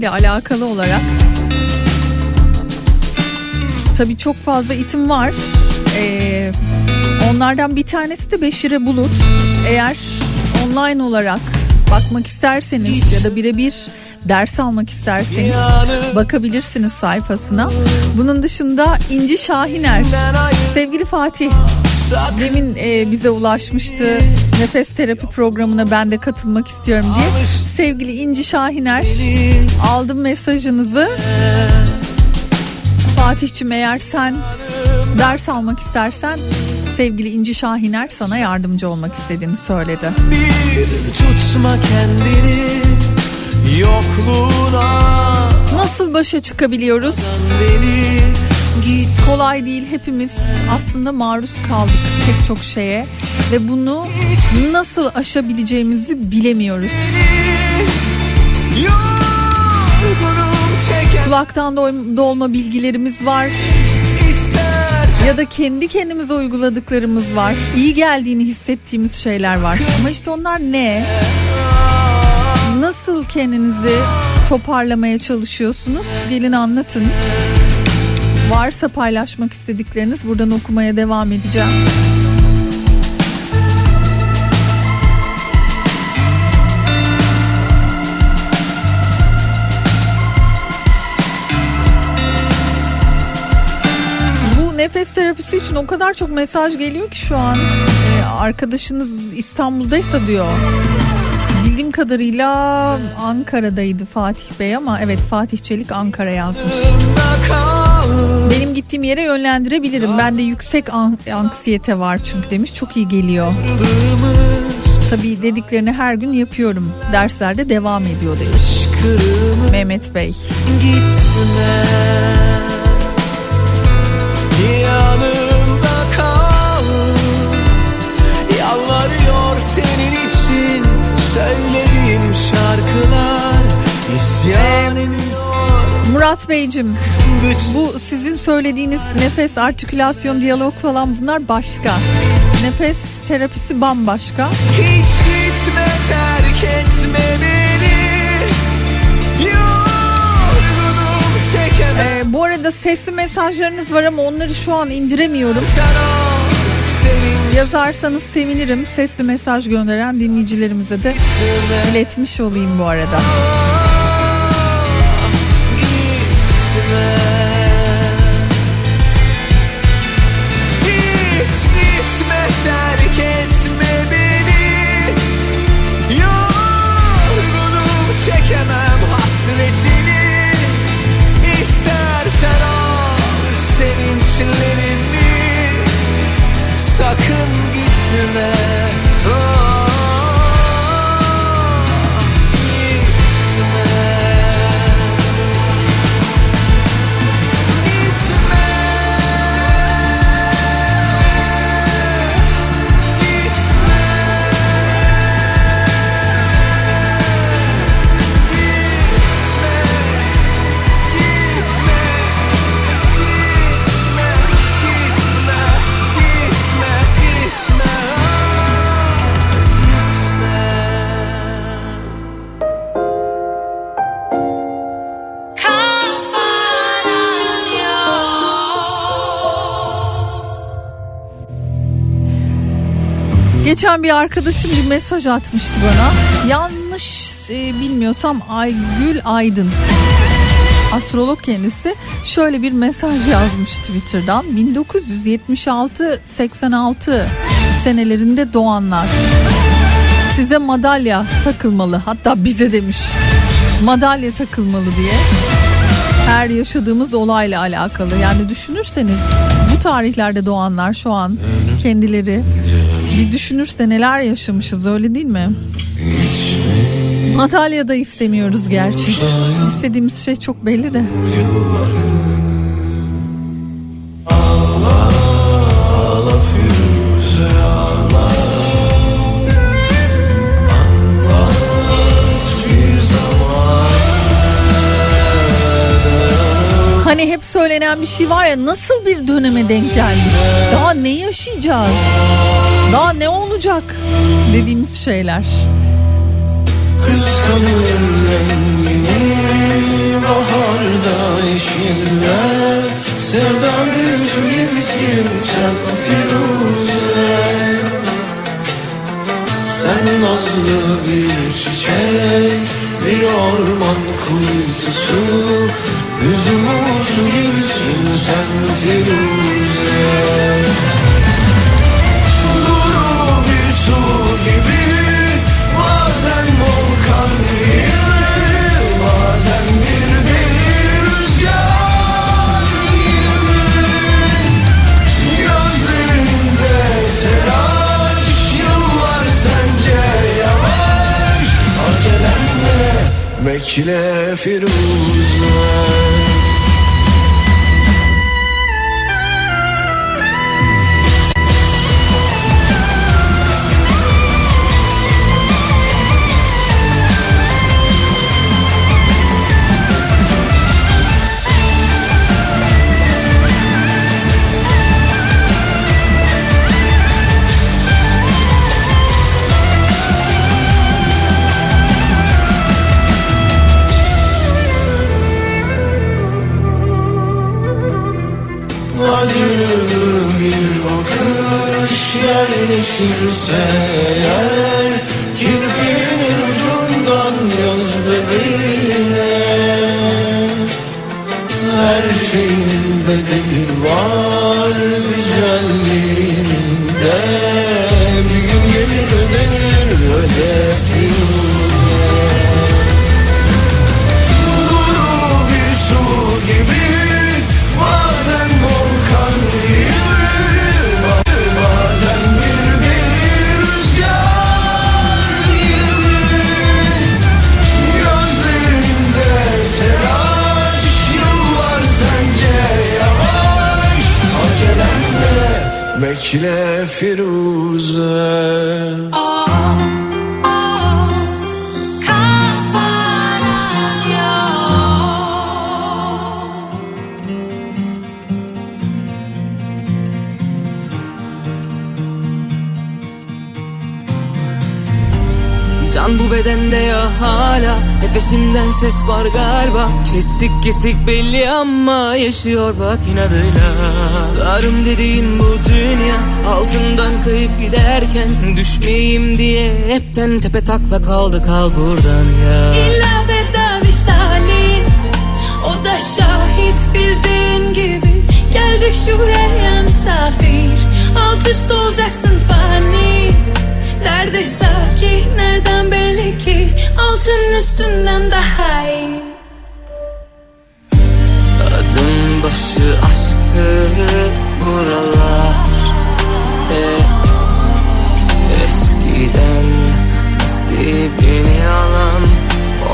terapisiyle alakalı olarak tabii çok fazla isim var. Ee, onlardan bir tanesi de Beşire Bulut. Eğer online olarak bakmak isterseniz ya da birebir ders almak isterseniz bakabilirsiniz sayfasına. Bunun dışında İnci Şahiner, sevgili Fatih demin e, bize ulaşmıştı nefes terapi programına ben de katılmak istiyorum diye. Sevgili İnci Şahiner aldım mesajınızı. Fatih'cim eğer sen ders almak istersen sevgili İnci Şahiner sana yardımcı olmak istediğini söyledi. Bir tutma kendini yokluğuna Nasıl başa çıkabiliyoruz? beni Kolay değil hepimiz aslında maruz kaldık pek çok şeye ve bunu nasıl aşabileceğimizi bilemiyoruz. Kulaktan dolma bilgilerimiz var ya da kendi kendimize uyguladıklarımız var. İyi geldiğini hissettiğimiz şeyler var. Ama işte onlar ne? Nasıl kendinizi toparlamaya çalışıyorsunuz? Gelin anlatın. Varsa paylaşmak istedikleriniz buradan okumaya devam edeceğim. Bu nefes terapisi için o kadar çok mesaj geliyor ki şu an. Ee, arkadaşınız İstanbul'daysa diyor. Bildiğim kadarıyla Ankara'daydı Fatih Bey ama evet Fatih Çelik Ankara yazmış. Benim gittiğim yere yönlendirebilirim. Bende yüksek an- anksiyete var çünkü demiş. Çok iyi geliyor. Tabii dediklerini her gün yapıyorum. Derslerde devam ediyor demiş. Mehmet Bey. Gitme Yanımda kal Yalvarıyor senin için Söylediğim şarkılar isyan ediyor Murat Beyciğim bu sizin söylediğiniz nefes, artikülasyon, diyalog falan bunlar başka. Nefes terapisi bambaşka. Hiç gitme terk etme beni Yorgunum Ee, bu arada sesli mesajlarınız var ama onları şu an indiremiyorum. Yazarsanız sevinirim. Sesli mesaj gönderen dinleyicilerimize de iletmiş olayım bu arada. Hiç Geçen bir arkadaşım bir mesaj atmıştı bana. Yanlış e, bilmiyorsam Aygül Aydın. Astrolog kendisi şöyle bir mesaj yazmış Twitter'dan. 1976-86 senelerinde doğanlar size madalya takılmalı. Hatta bize demiş madalya takılmalı diye. Her yaşadığımız olayla alakalı. Yani düşünürseniz bu tarihlerde doğanlar şu an kendileri bir düşünürse neler yaşamışız öyle değil mi? Madalya da istemiyoruz gerçi. İstediğimiz şey çok belli de. Ağla Hani hep söylenen bir şey var ya nasıl bir döneme denk geldik? Daha ne yaşayacağız? Daha ne olacak? Dediğimiz şeyler. Kıskanır rengini Baharda yeşiller Sevdan yüzü sen Firuze Sen nazlı bir çiçek Bir orman kuyusu Üzüm uzu gibisin sen Firuze. Bir su gibi Bazen volkan gibi bekle Firuze yerleşirse eğer Bekle Firuze. Can bu bedende ya hala Nefesimden ses var galiba. Kesik kesik belli ama yaşıyor bak inadıyla. Sarım dediğin bu dünya Altından kayıp giderken Düşmeyeyim diye hepten tepe takla kaldı kal buradan ya. İlla veda visalin O da şahit bildiğin gibi. Geldik şuraya misafir Alt üst olacaksın fani. Nerede sakin nereden belli ki Altın üstünden daha iyi. Adım başı aşktı buralar. Hep eskiden nasibini alan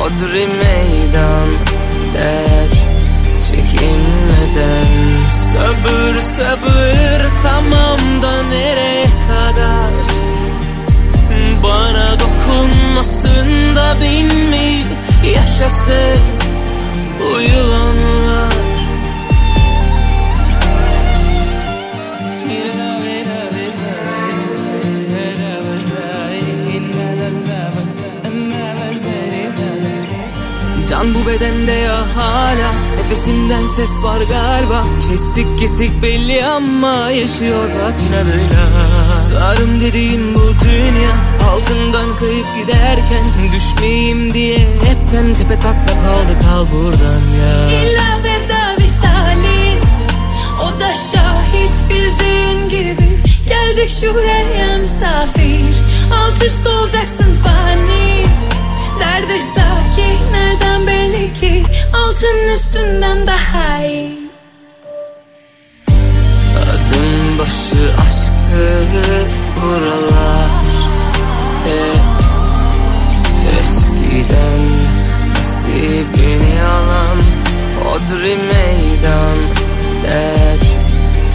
Odri meydan der çekinmeden. Sabır sabır tamam da nereye kadar Bana dokunmasın da bin mi yaşasın bu yılanlar. Can bu bedende ya hala. Nefesimden ses var galiba. Kesik kesik belli ama yaşıyor bak inadıyla. Sarım dediğin bu dünya Altından kayıp giderken Düşmeyeyim diye hepten tepe takla kaldı kal buradan ya. İlla veda visalin O da şahit bildiğin gibi. Geldik şuraya misafir Alt üst olacaksın fani. Nerede sakin nereden belli ki? Altın üstünden daha iyi. Adım başı aşktı buralar eskiden nasibini alan Odri meydan der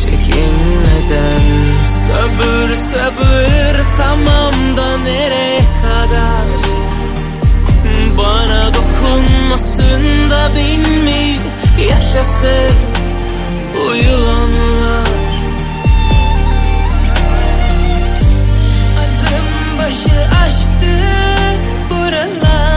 çekinmeden. Sabır sabır tamam da nereye kadar? Bana dokunmasın da bin mi yaşasın bu yılanlar. Adım başı aşktı buralar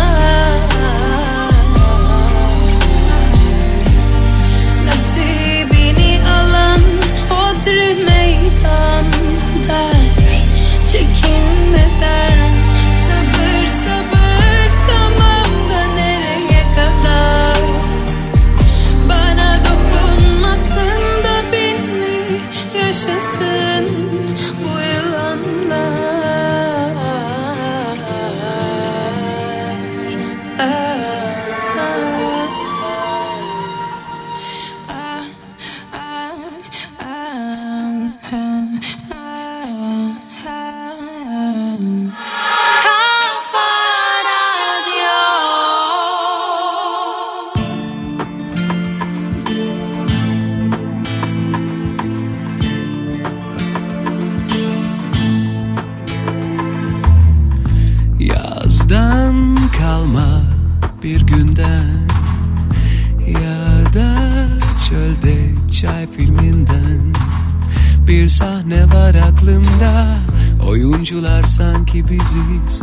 sanki biziz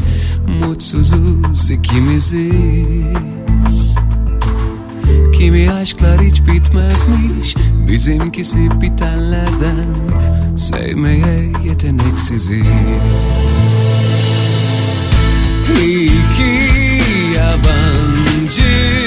Mutsuzuz ikimiziz. Kimi aşklar hiç bitmezmiş Bizimkisi bitenlerden Sevmeye yeteneksiziz. İki yabancı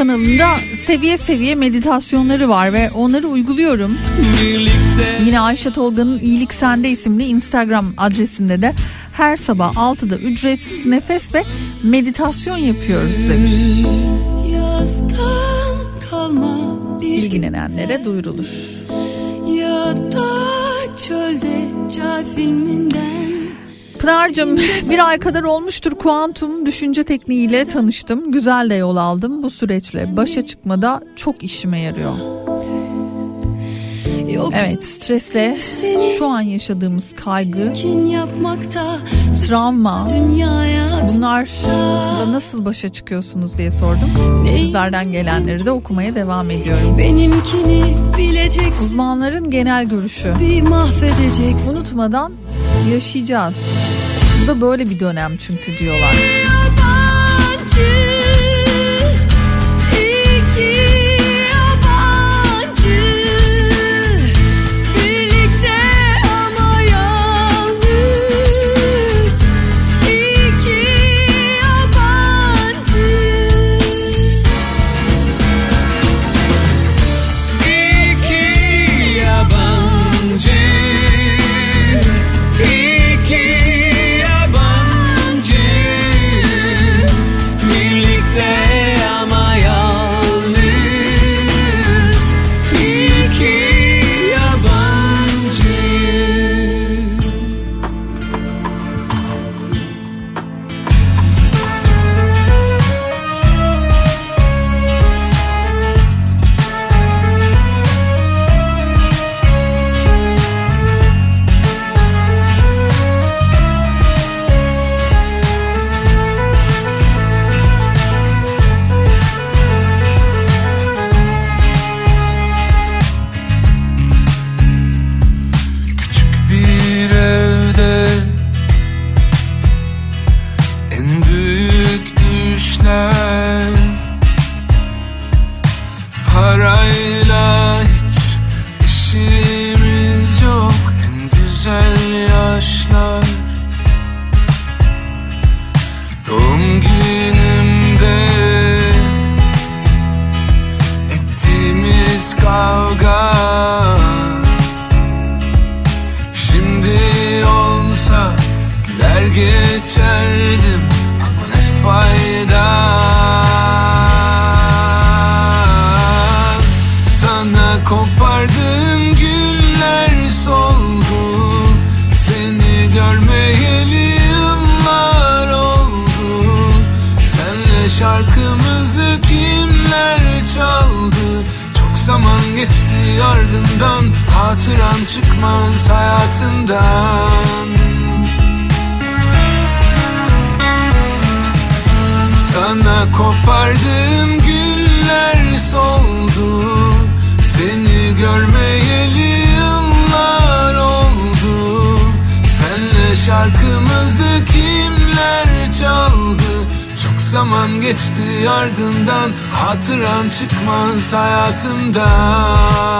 kanalında seviye seviye meditasyonları var ve onları uyguluyorum. Yine Ayşe Tolga'nın İyilik Sende isimli Instagram adresinde de her sabah 6'da ücretsiz nefes ve meditasyon yapıyoruz demiş. İlgilenenlere duyurulur. ya da çölde filminden Pınar'cığım bir ay kadar olmuştur kuantum düşünce tekniğiyle tanıştım. Güzel de yol aldım bu süreçle. Başa çıkmada çok işime yarıyor. Evet stresle şu an yaşadığımız kaygı, travma dünyaya bunlarla nasıl başa çıkıyorsunuz diye sordum. Sizlerden gelenleri de okumaya devam ediyorum. benimkini bileceksin Uzmanların genel görüşü. Unutmadan yaşayacağız. Bu da böyle bir dönem çünkü diyorlar. Yabancı, down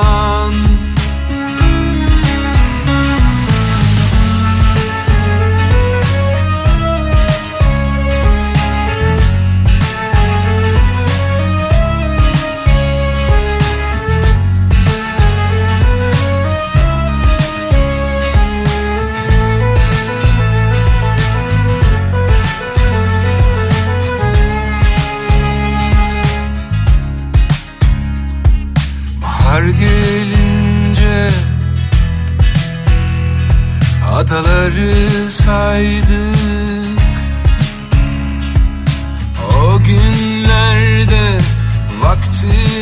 This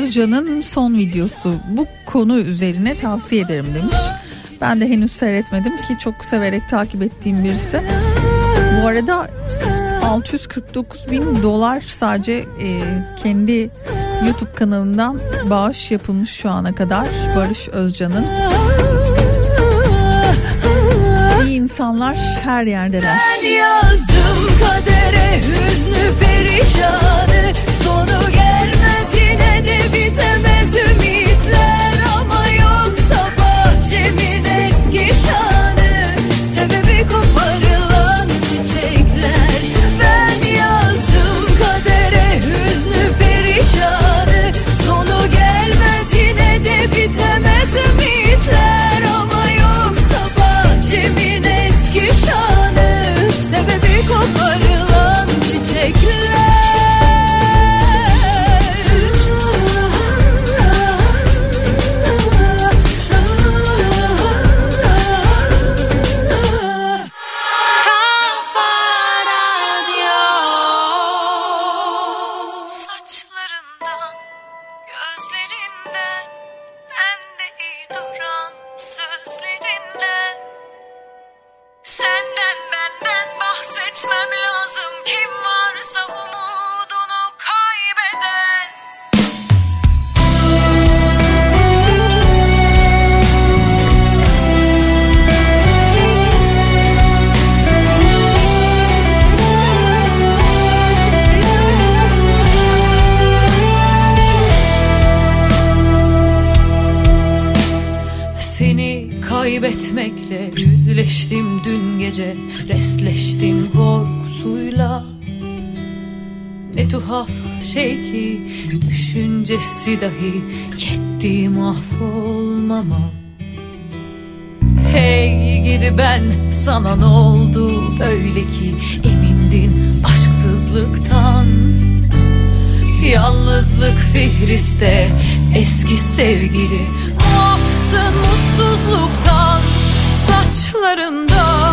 Özcan'ın son videosu bu konu üzerine tavsiye ederim demiş. Ben de henüz seyretmedim ki çok severek takip ettiğim birisi. Bu arada 649 bin dolar sadece e, kendi YouTube kanalından bağış yapılmış şu ana kadar Barış Özcan'ın. İyi insanlar her yerdeler. Ben yazdım kadere hüznü perişanı Sonu gelmez yine sözlerinden. Senden benden bahsetmem lazım kim yüzleştim dün gece Resleştim korkusuyla. Ne tuhaf şey ki Düşüncesi dahi yetti mahvolmama. Hey gidi ben sana ne oldu? Öyle ki Emindin aşksızlıktan. Yalnızlık Fihriste eski sevgili. Muafsın mutsuzluktan Saçlarından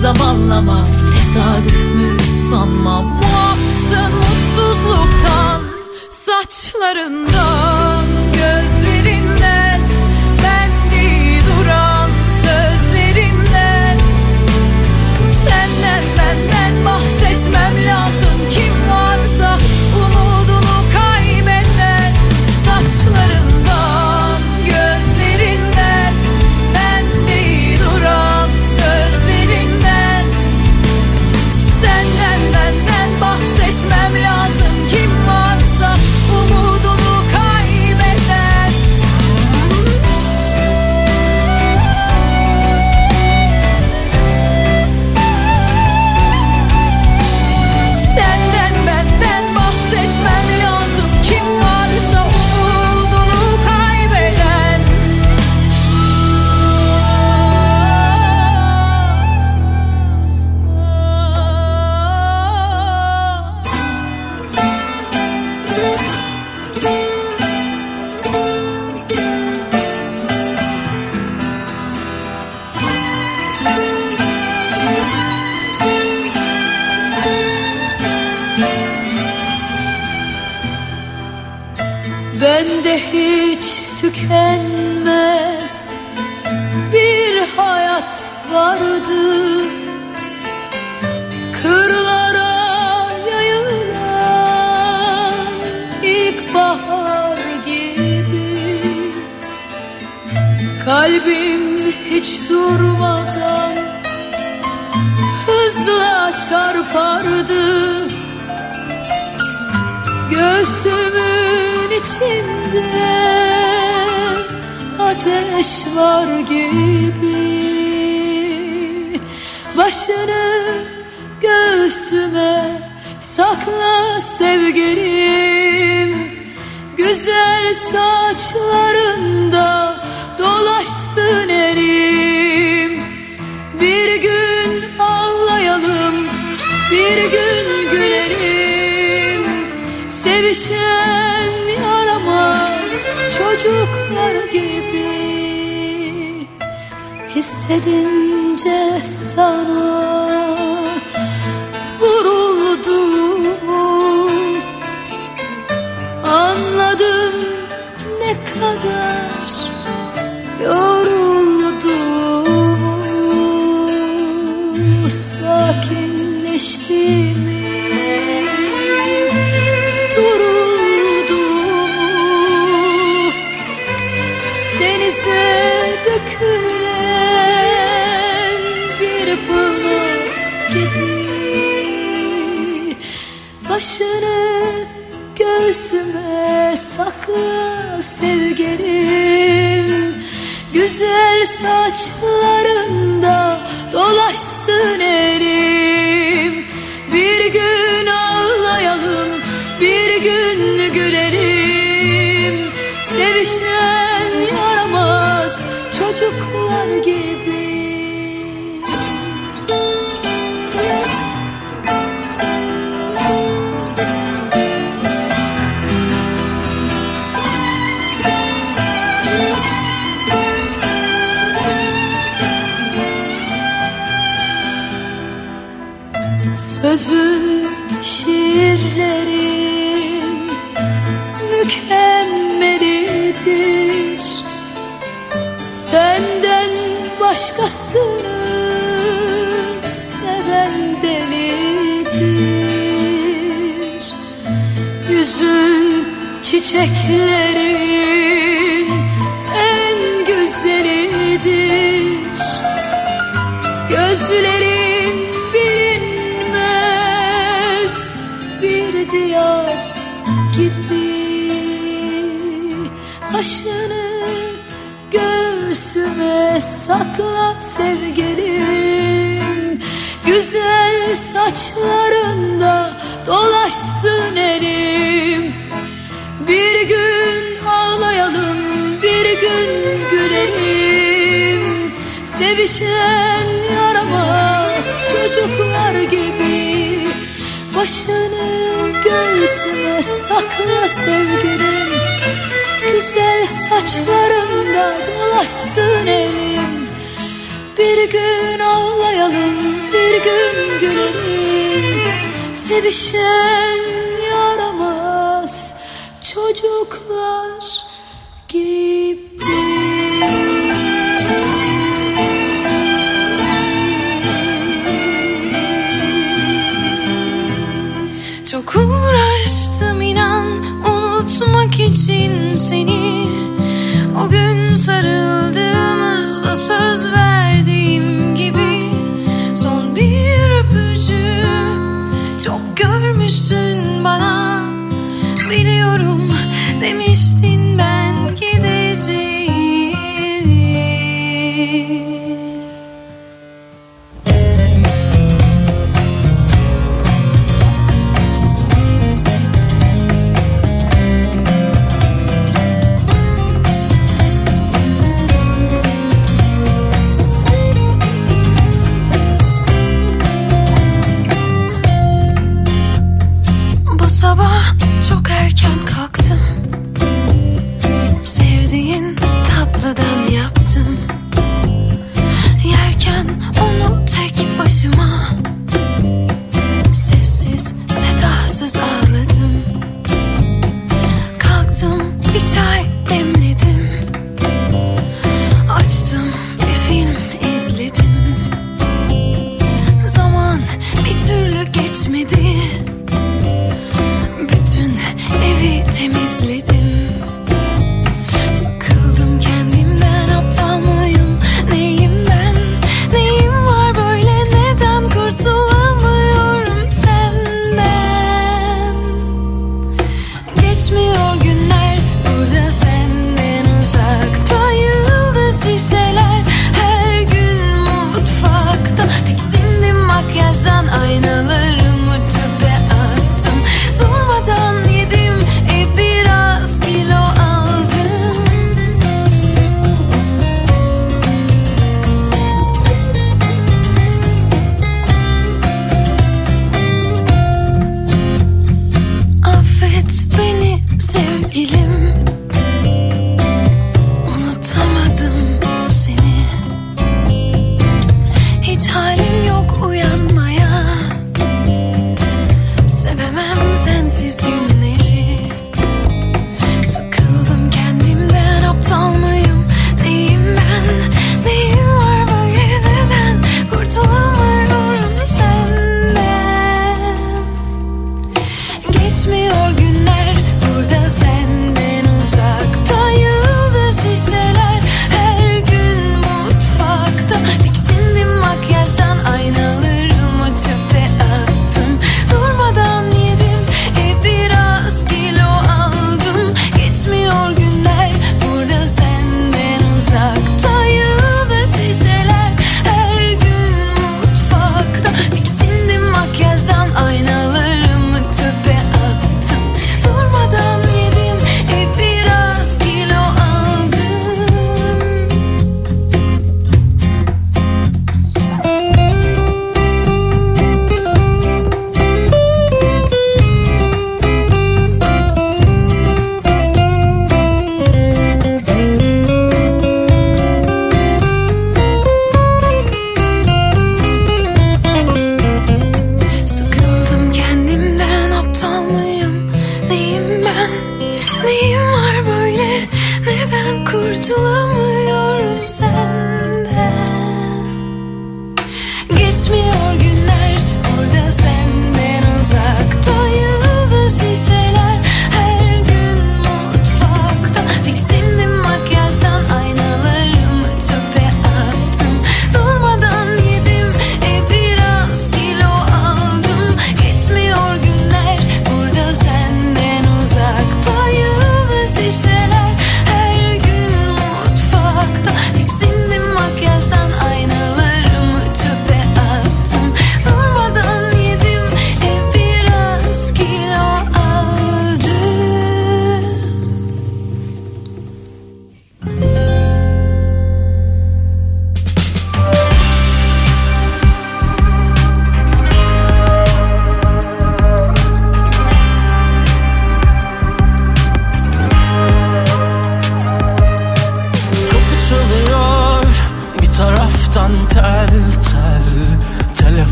zamanlama Tesadüf mü sanmam. Muafsın mutsuzluktan Saçlarından Bende hiç tükenmez bir hayat vardı. Kırlara yayılan ilkbahar gibi Kalbim hiç durmadan hızla çarpardı. Göğsümün içinde ateş var gibi. Başını göğsüme sakla sevgilim. Güzel saçlarında dolaşsın elim. Bir gün ağlayalım, bir gün gülelim. Sevişen çocuklar gibi Hissedince sana Güzel çiçeklerin en güzelidir. Gözlerin bilinmez bir diyar gibi. Başını göğsüme sakla sevgilim Güzel saçlarında gün ağlayalım bir gün gülelim. Sevişen yaramaz çocuklar gibi Başını göğsüme sakla sevgilim. Güzel saçlarında dolaşsın elim. Bir gün ağlayalım bir gün gülelim. Sevişen çocuklar gibi Çok uğraştım inan unutmak için seni. O gün sarıldığımızda söz verdiğim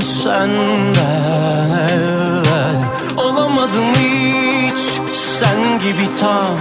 olamadım senden Olamadım hiç sen gibi tam.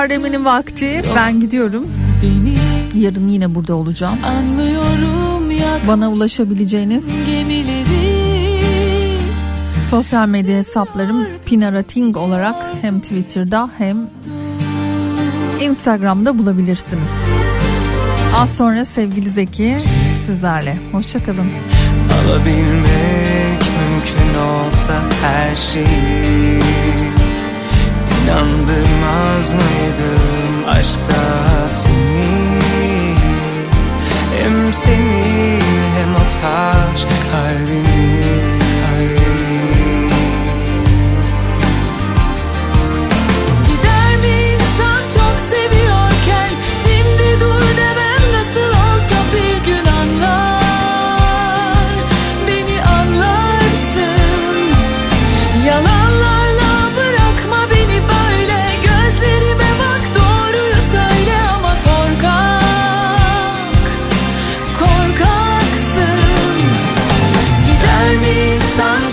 Bahardemir'in vakti. Ben gidiyorum. Yarın yine burada olacağım. Bana ulaşabileceğiniz sosyal medya hesaplarım Pinarating olarak hem Twitter'da hem Instagram'da bulabilirsiniz. Az sonra sevgili Zeki sizlerle. Hoşçakalın. Alabilmek mümkün olsa her şeyi İnandırmaz mıydım aşka seni Hem seni hem o taş kalbimi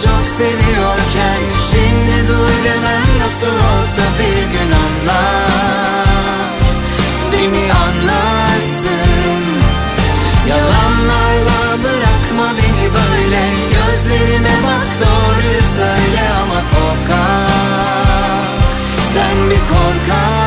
çok seviyorken Şimdi dur demem nasıl olsa bir gün anla Beni anlarsın. Yalanlarla bırakma beni böyle. Gözlerime bak doğru söyle ama korkak. Sen bir korkak.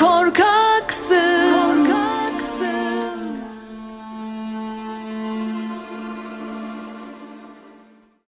Doğruyu